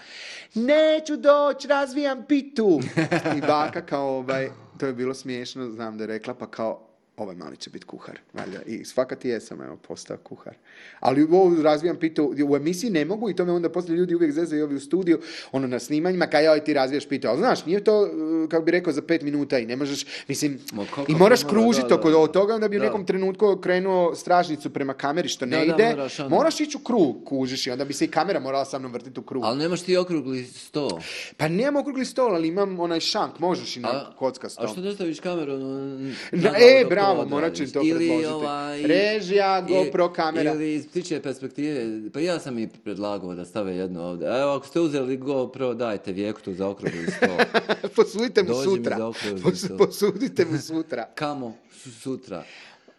Neću doći, razvijam pitu. I baka kao, ovaj, to je bilo smiješno, znam da je rekla, pa kao, ovaj mali će biti kuhar. Valjda. I svaka ti jesam, evo, postao kuhar. Ali ovo razvijam pitu, u emisiji ne mogu i to me onda poslije ljudi uvijek zezaju ovi u studiju, ono na snimanjima, kaj joj ti razvijaš pitu. Ali znaš, nije to, kako bi rekao, za pet minuta i ne možeš, mislim, i moraš kružiti oko toga, onda bi u nekom trenutku okrenuo stražnicu prema kameri, što ne ide. Ono. moraš, ići u krug, kužiš, i onda bi se i kamera morala sa mnom vrtiti u krug. Ali nemaš ti okrugli stol. Pa nemam okrugli stol, ali imam onaj šank, možeš i na kocka stol. A što ne staviš kameru? Ono, na, e, pravo, morat ću to ili, Režija, GoPro, kamera. Ili iz ptičje perspektive, pa ja sam i predlagao da stave jedno ovdje. Evo, ako ste uzeli GoPro, dajte vijeku tu za okrugli sto. Posudite mu Dođi sutra. Mi Posudite mu sutra. Kamo? Sutra.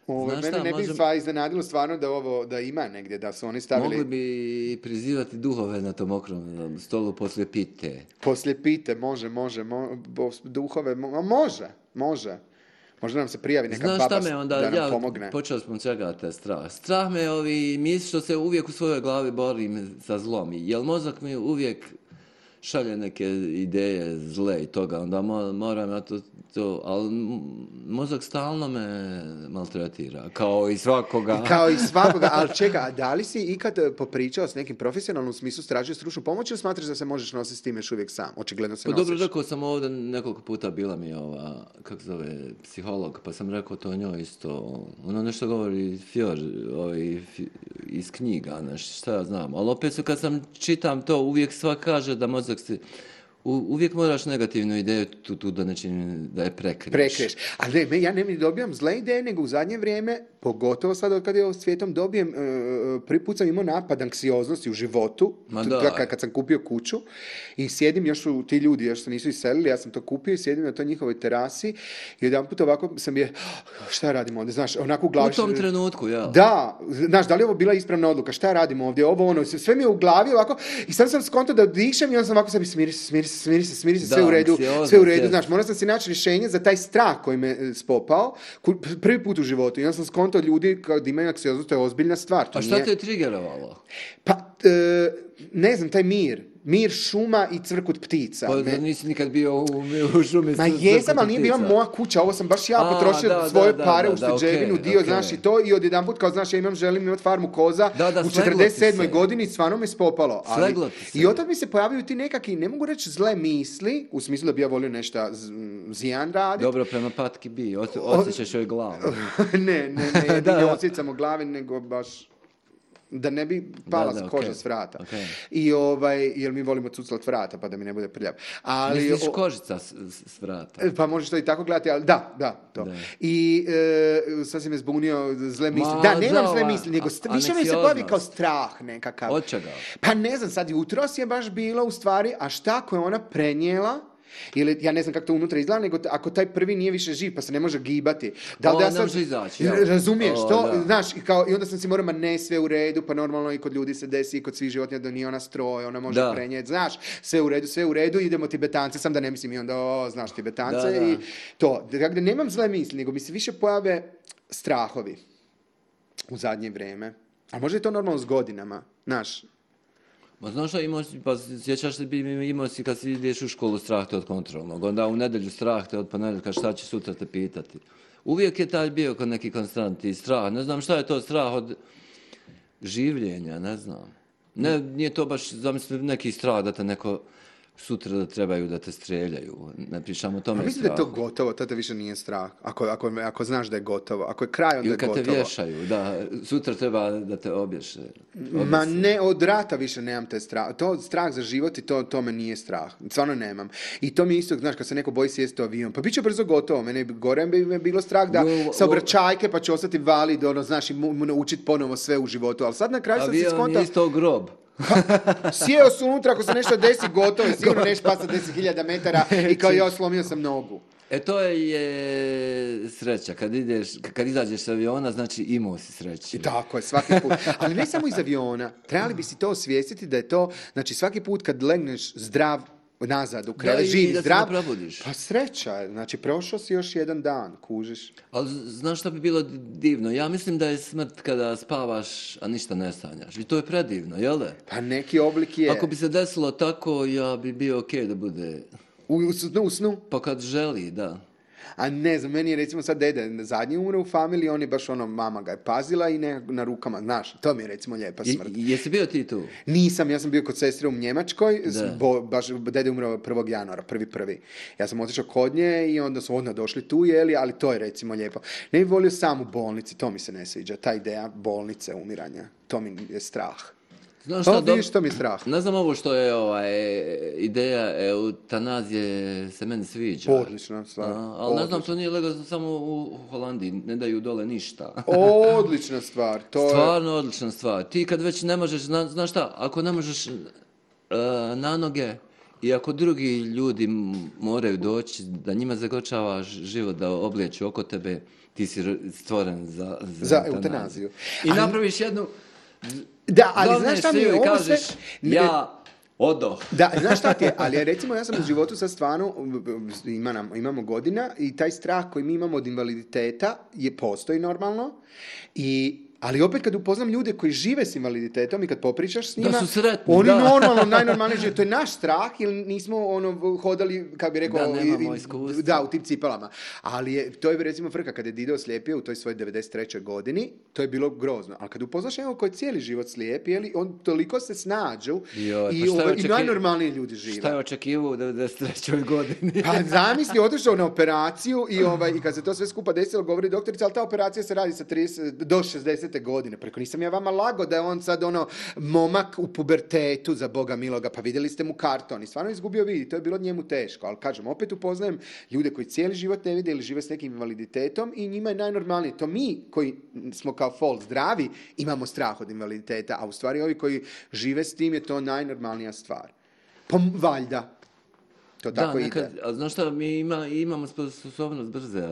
mene šta, ne bi možem... sva iznenadilo stvarno da ovo da ima negdje, da su oni stavili... Mogli bi prizivati duhove na tom okrom stolu poslije pite. Poslije pite, može, može, mo... duhove, mo... može, može. Možda nam se prijavi neka Znaš baba me onda, da nam ja pomogne. Počeo sam čega te strah. Strah me ovi, misli što se uvijek u svojoj glavi borim sa zlom. jel mozak mi uvijek šalje neke ideje zle i toga, onda moram ja to, to ali mozak stalno me maltretira, kao i svakoga. Kao i svakoga, ali čeka, da li si ikad eh, popričao s nekim profesionalnom smislu stražio stručnu pomoć ili smatraš da se možeš nositi s tim još uvijek sam? Očigledno se pa dobro, rekao sam ovdje nekoliko puta bila mi ova, kako zove, psiholog, pa sam rekao to njoj isto, ono nešto govori Fjor, ovaj, iz knjiga, nešto, šta ja znam, ali opet su kad sam čitam to, uvijek sva kaže da mozak u, uvijek moraš negativnu ideju tu, tu da, nečin, da je prekriješ. Prekriješ. Ali ne, ja ne mi dobijam zle ideje, nego u zadnje vrijeme Pogotovo sad kad je svijetom dobijem, e, e, prvi put sam imao napad anksioznosti u životu, da. kad sam kupio kuću i sjedim, još u, ti ljudi, još se nisu iselili, ja sam to kupio i sjedim na toj njihovoj terasi i jedan put ovako sam je, oh, šta radimo ovdje, znaš, onako u glavi. U tom trenutku, ja. Da, znaš, da li je ovo bila ispravna odluka, šta radimo ovdje, ovo ono, sve mi je u glavi ovako i sam sam skonto da dišem i onda sam ovako sebi smiri se, smiri se, smiri se, sve u redu, sve u redu, znaš, morao sam si naći rješenje za taj strah koji me e, spopao, prvi put u životu i onda sam skonto to ljudi kad imaju aksiozu, to je ozbiljna stvar. To A šta nije... te je trigerovalo? Pa, e, ne znam, taj mir mir šuma i cvrkut ptica. Pa Me... nisi nikad bio u, u šumi Ma jesam, ali nije bila moja kuća, ovo sam baš ja potrošio da, svoje da, pare da, u šteđevinu, okay, dio, okay. znaš i to, i odjedan put, kao znaš, ja imam, želim imati farmu koza, u 47. godini stvarno me spopalo. Ali, I tad mi se pojavljuju ti nekakvi, ne mogu reći zle misli, u smislu da bi ja volio nešto zijan raditi. Dobro, prema patki bi, osjećaš joj glavu. ne, ne, ne, ne, ne ne, ne, nego baš da ne bi pala da, da, koža s vrata. I ovaj, jer mi volimo cuclat vrata, pa da mi ne bude prljav. Ali, Misliš kožica s, vrata. E, pa možeš to i tako gledati, ali da, da, to. I e, sad si me zbunio zle misli. Ma, da, nemam zle misli, nego st- više mi se pojavi kao strah nekakav. Od čega? Pa ne znam, sad jutros je baš bilo u stvari, a šta ako je ona prenijela ili ja ne znam kako to unutra izgleda, nego ako taj prvi nije više živ, pa se ne može gibati. Da li pa da ja sam... razumiješ to? Znaš, kao, i onda sam si morao, ma ne, sve u redu, pa normalno i kod ljudi se desi, i kod svih životinja da nije ona stroj, ona može prenijeti, znaš, sve u redu, sve u redu, idemo Tibetance, sam da ne mislim i onda, o, znaš, Tibetance da, i to. Dakle, nemam zle misli, nego mi se više pojave strahovi u zadnje vrijeme. A možda je to normalno s godinama, znaš, Ma znaš šta imao, pa sjećaš se, imao si kad si ideš u školu strah te od kontrolnog, onda u nedelju strah te od ponedjeljka šta će sutra te pitati. Uvijek je taj bio kod neki konstantni strah, ne znam šta je to strah od življenja, ne znam. nije to baš, zamislim, neki strah da te neko sutra da trebaju da te streljaju. Ne o tome mislim da je to gotovo, te više nije strah. Ako, ako, ako znaš da je gotovo, ako je kraj, onda je gotovo. Ili kad te vješaju, da, sutra treba da te obješe. Ma ne, od rata više nemam te strah. To strah za život i to, to me nije strah. Stvarno nemam. I to mi je isto, znaš, kad se neko boji sjesti u avion, pa bit će brzo gotovo. Mene gore bi me bilo strah da no, sa obraćajke pa će ostati valid, ono, znaš, i mu, ponovo sve u životu. Ali sad na kraju sam se skontao... grob. Sjeo su unutra, ako se nešto desi, gotovo je, sigurno nešto pasa 10.000 metara i kao ja slomio sam nogu. E to je sreća, kad, ideš, kad izađeš s aviona, znači imao si sreće. Tako je, svaki put. Ali ne samo iz aviona, trebali bi si to osvijestiti da je to, znači svaki put kad legneš zdrav nazad u krevet, zdrav. Pa sreća, znači prošao si još jedan dan, kužiš. Ali znaš šta bi bilo divno? Ja mislim da je smrt kada spavaš, a ništa ne sanjaš. I to je predivno, jel da? Pa neki oblik je. Ako bi se desilo tako, ja bi bio okej da bude... snu, u snu? Pa kad želi, da. A ne znam, meni je recimo sad dede zadnji umre u familiji, on je baš ono, mama ga je pazila i ne, na rukama, znaš, to mi je recimo lijepa smrt. I, jesi bio ti tu? Nisam, ja sam bio kod sestre u Njemačkoj, Bo, baš dede umro 1. januara, prvi prvi. Ja sam otišao kod nje i onda su odmah došli tu, jeli, ali to je recimo lijepo. Ne bi volio sam u bolnici, to mi se ne sviđa, ta ideja bolnice, umiranja, to mi je strah. Znam pa šta, pa, mi strah. Ne znam ovo što je ovaj, ideja eutanazije se meni sviđa. Odlična stvar. ali ne znam, to nije legalno samo u Holandiji, ne daju dole ništa. odlična stvar. To Stvarno odlična stvar. Ti kad već ne možeš, zna, znaš šta, ako ne možeš uh, na noge, i ako drugi ljudi moraju doći, da njima zagočava život, da oblijeću oko tebe, ti si stvoren za... Za, za eutanaziju. I napraviš jednu da, ali znaš šta mi je ovo e, Ja odo. Da, znaš šta ti je, ali recimo ja sam u životu sa stvarno, imamo godina i taj strah koji mi imamo od invaliditeta je postoji normalno i ali opet kad upoznam ljude koji žive s invaliditetom i kad popričaš s njima, oni normalno, najnormalnije žive. To je naš strah jer nismo ono, hodali, kako bi rekao, da, da, u tim cipelama. Ali je, to je recimo frka, Kad je Dido slijepio u toj svojoj 93. godini, to je bilo grozno. Ali kad upoznaš nekog koji je cijeli život slijep, li on toliko se snađu i, pa i ovaj, najnormalnije ljudi žive. Šta je očekivao u 93. godini? pa zamisli, otišao na operaciju i, ovaj, i kad se to sve skupa desilo, govori doktorica, ali ta operacija se radi sa 30, do 60 godine. Preko nisam ja vama lago da je on sad ono momak u pubertetu za Boga miloga, pa vidjeli ste mu karton i stvarno izgubio vidi, to je bilo njemu teško. Ali kažem, opet upoznajem ljude koji cijeli život ne vide ili žive s nekim invaliditetom i njima je najnormalnije. To mi koji smo kao fol zdravi imamo strah od invaliditeta, a u stvari ovi koji žive s tim je to najnormalnija stvar. Pa valjda, to tako A znaš šta, mi ima, imamo sposobnost brze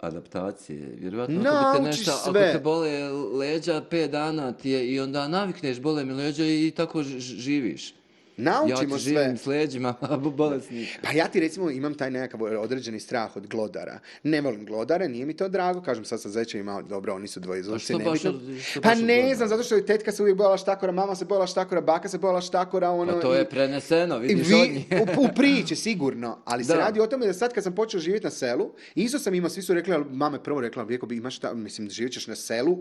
adaptacije. Vjerojatno ako bi sve. ako te bole leđa pet dana ti je i onda navikneš bole mi leđa i tako živiš naučimo ja sve. s Pa ja ti recimo imam taj nekakav određeni strah od glodara. Ne volim glodare, nije mi to drago. Kažem sad sa zečevima, dobro, oni su dvoje Pa, pa ne znam, zato što je tetka se uvijek bojala štakora, mama se bojala štakora, baka se bojala štakora. Ono, pa to je preneseno, vidiš u, u priči, sigurno. Ali se radi o tome da sad kad sam počeo živjeti na selu, isto sam imao, svi su rekli, ali mama je prvo rekla, bi imaš šta, mislim, živjet ćeš na selu,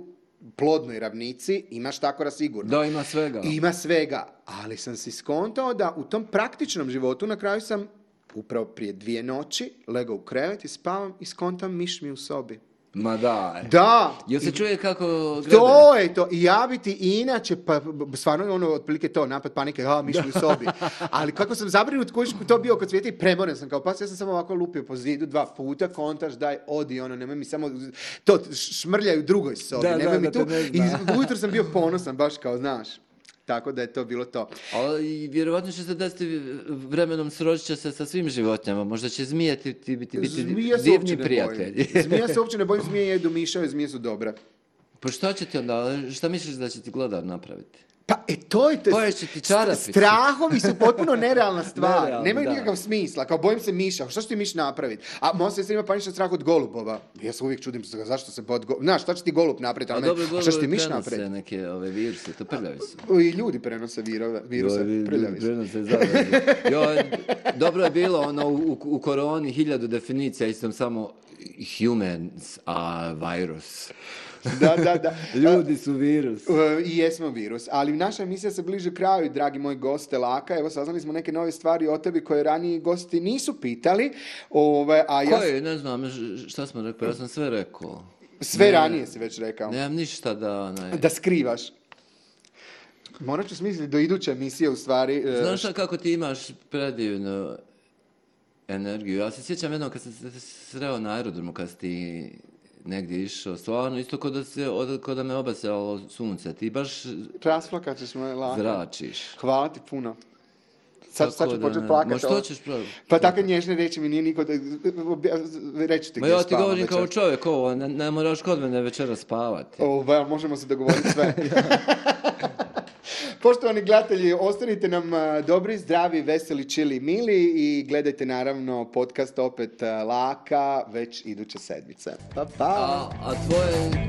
plodnoj ravnici, imaš tako sigurno. Da, ima svega. Ima svega, ali sam si skontao da u tom praktičnom životu na kraju sam upravo prije dvije noći legao u krevet i spavam i skontam miš mi u sobi. Ma da. E. Da. Jel se čuje kako To je to. I ja bi inače, pa stvarno ono otprilike to, napad panike, a miš u sobi. Ali kako sam zabrinut, koji to bio kod svijeta i premoren sam kao pas, ja sam samo ovako lupio po zidu dva puta, kontaš, daj, odi, ono, nemoj mi samo, to šmrljaju drugoj sobi, nemoj mi tu. I ujutro sam bio ponosan, baš kao, znaš, tako da je to bilo to. A i vjerovatno će se desiti e, vremenom sročića će se sa svim životinjama. Možda će zmije ti, biti, biti divni prijatelji. Zmija se uopće ne bojim, zmije jedu mišave, zmije su dobra. Pa šta će ti onda, šta misliš da će ti glodar napraviti? Pa e to je to. Strahovi su potpuno nerealna stvar. Nemaju da. nikakav smisla. Kao bojim se miša. Što će ti miš napraviti? A moja se ima paničan strah od golubova. Ja se uvijek čudim zašto se Znaš, šta će ti golub napraviti? A, dobro, a što će ti miš napraviti? neke ove viruse, to prljavi su. I ljudi prenose virove, viruse, prljavi su. dobro je bilo ono u, u koroni hiljadu definicija, sam samo humans, a virus. da, da, da. Ljudi su virus. E, I jesmo virus. Ali naša emisija se bliže kraju, dragi moji goste Laka. Evo, saznali smo neke nove stvari o tebi koje raniji gosti nisu pitali. Ove, a ja... Koje? Ne znam šta smo rekao. Ja sam sve rekao. Sve ranije si već rekao. Nemam ništa da... Da skrivaš. Morat ću smisliti do iduće emisije u stvari. E, Znaš šta kako ti imaš predivnu energiju. Ja se sjećam jednom kad sam se sreo na aerodromu, kad si ti negdje išao, stvarno, isto kao da, se, ko da me obasjalo sunce. Ti baš... Rasplakat ćeš me lako. Zračiš. Hvala ti puno. Sad, sad ću početi plakati. Ma što ćeš pravi? Pa tako nježne reći mi nije niko da... Reći ti Ma ja ti govorim kao čovjek ovo, ne, ne moraš kod mene večera spavati. O, možemo se dogovoriti sve. Poštovani gledatelji, ostanite nam e, dobri, zdravi, veseli, čili, mili i gledajte naravno podcast opet e, Laka već iduće sedmice. Pa, pa. A, tvoje...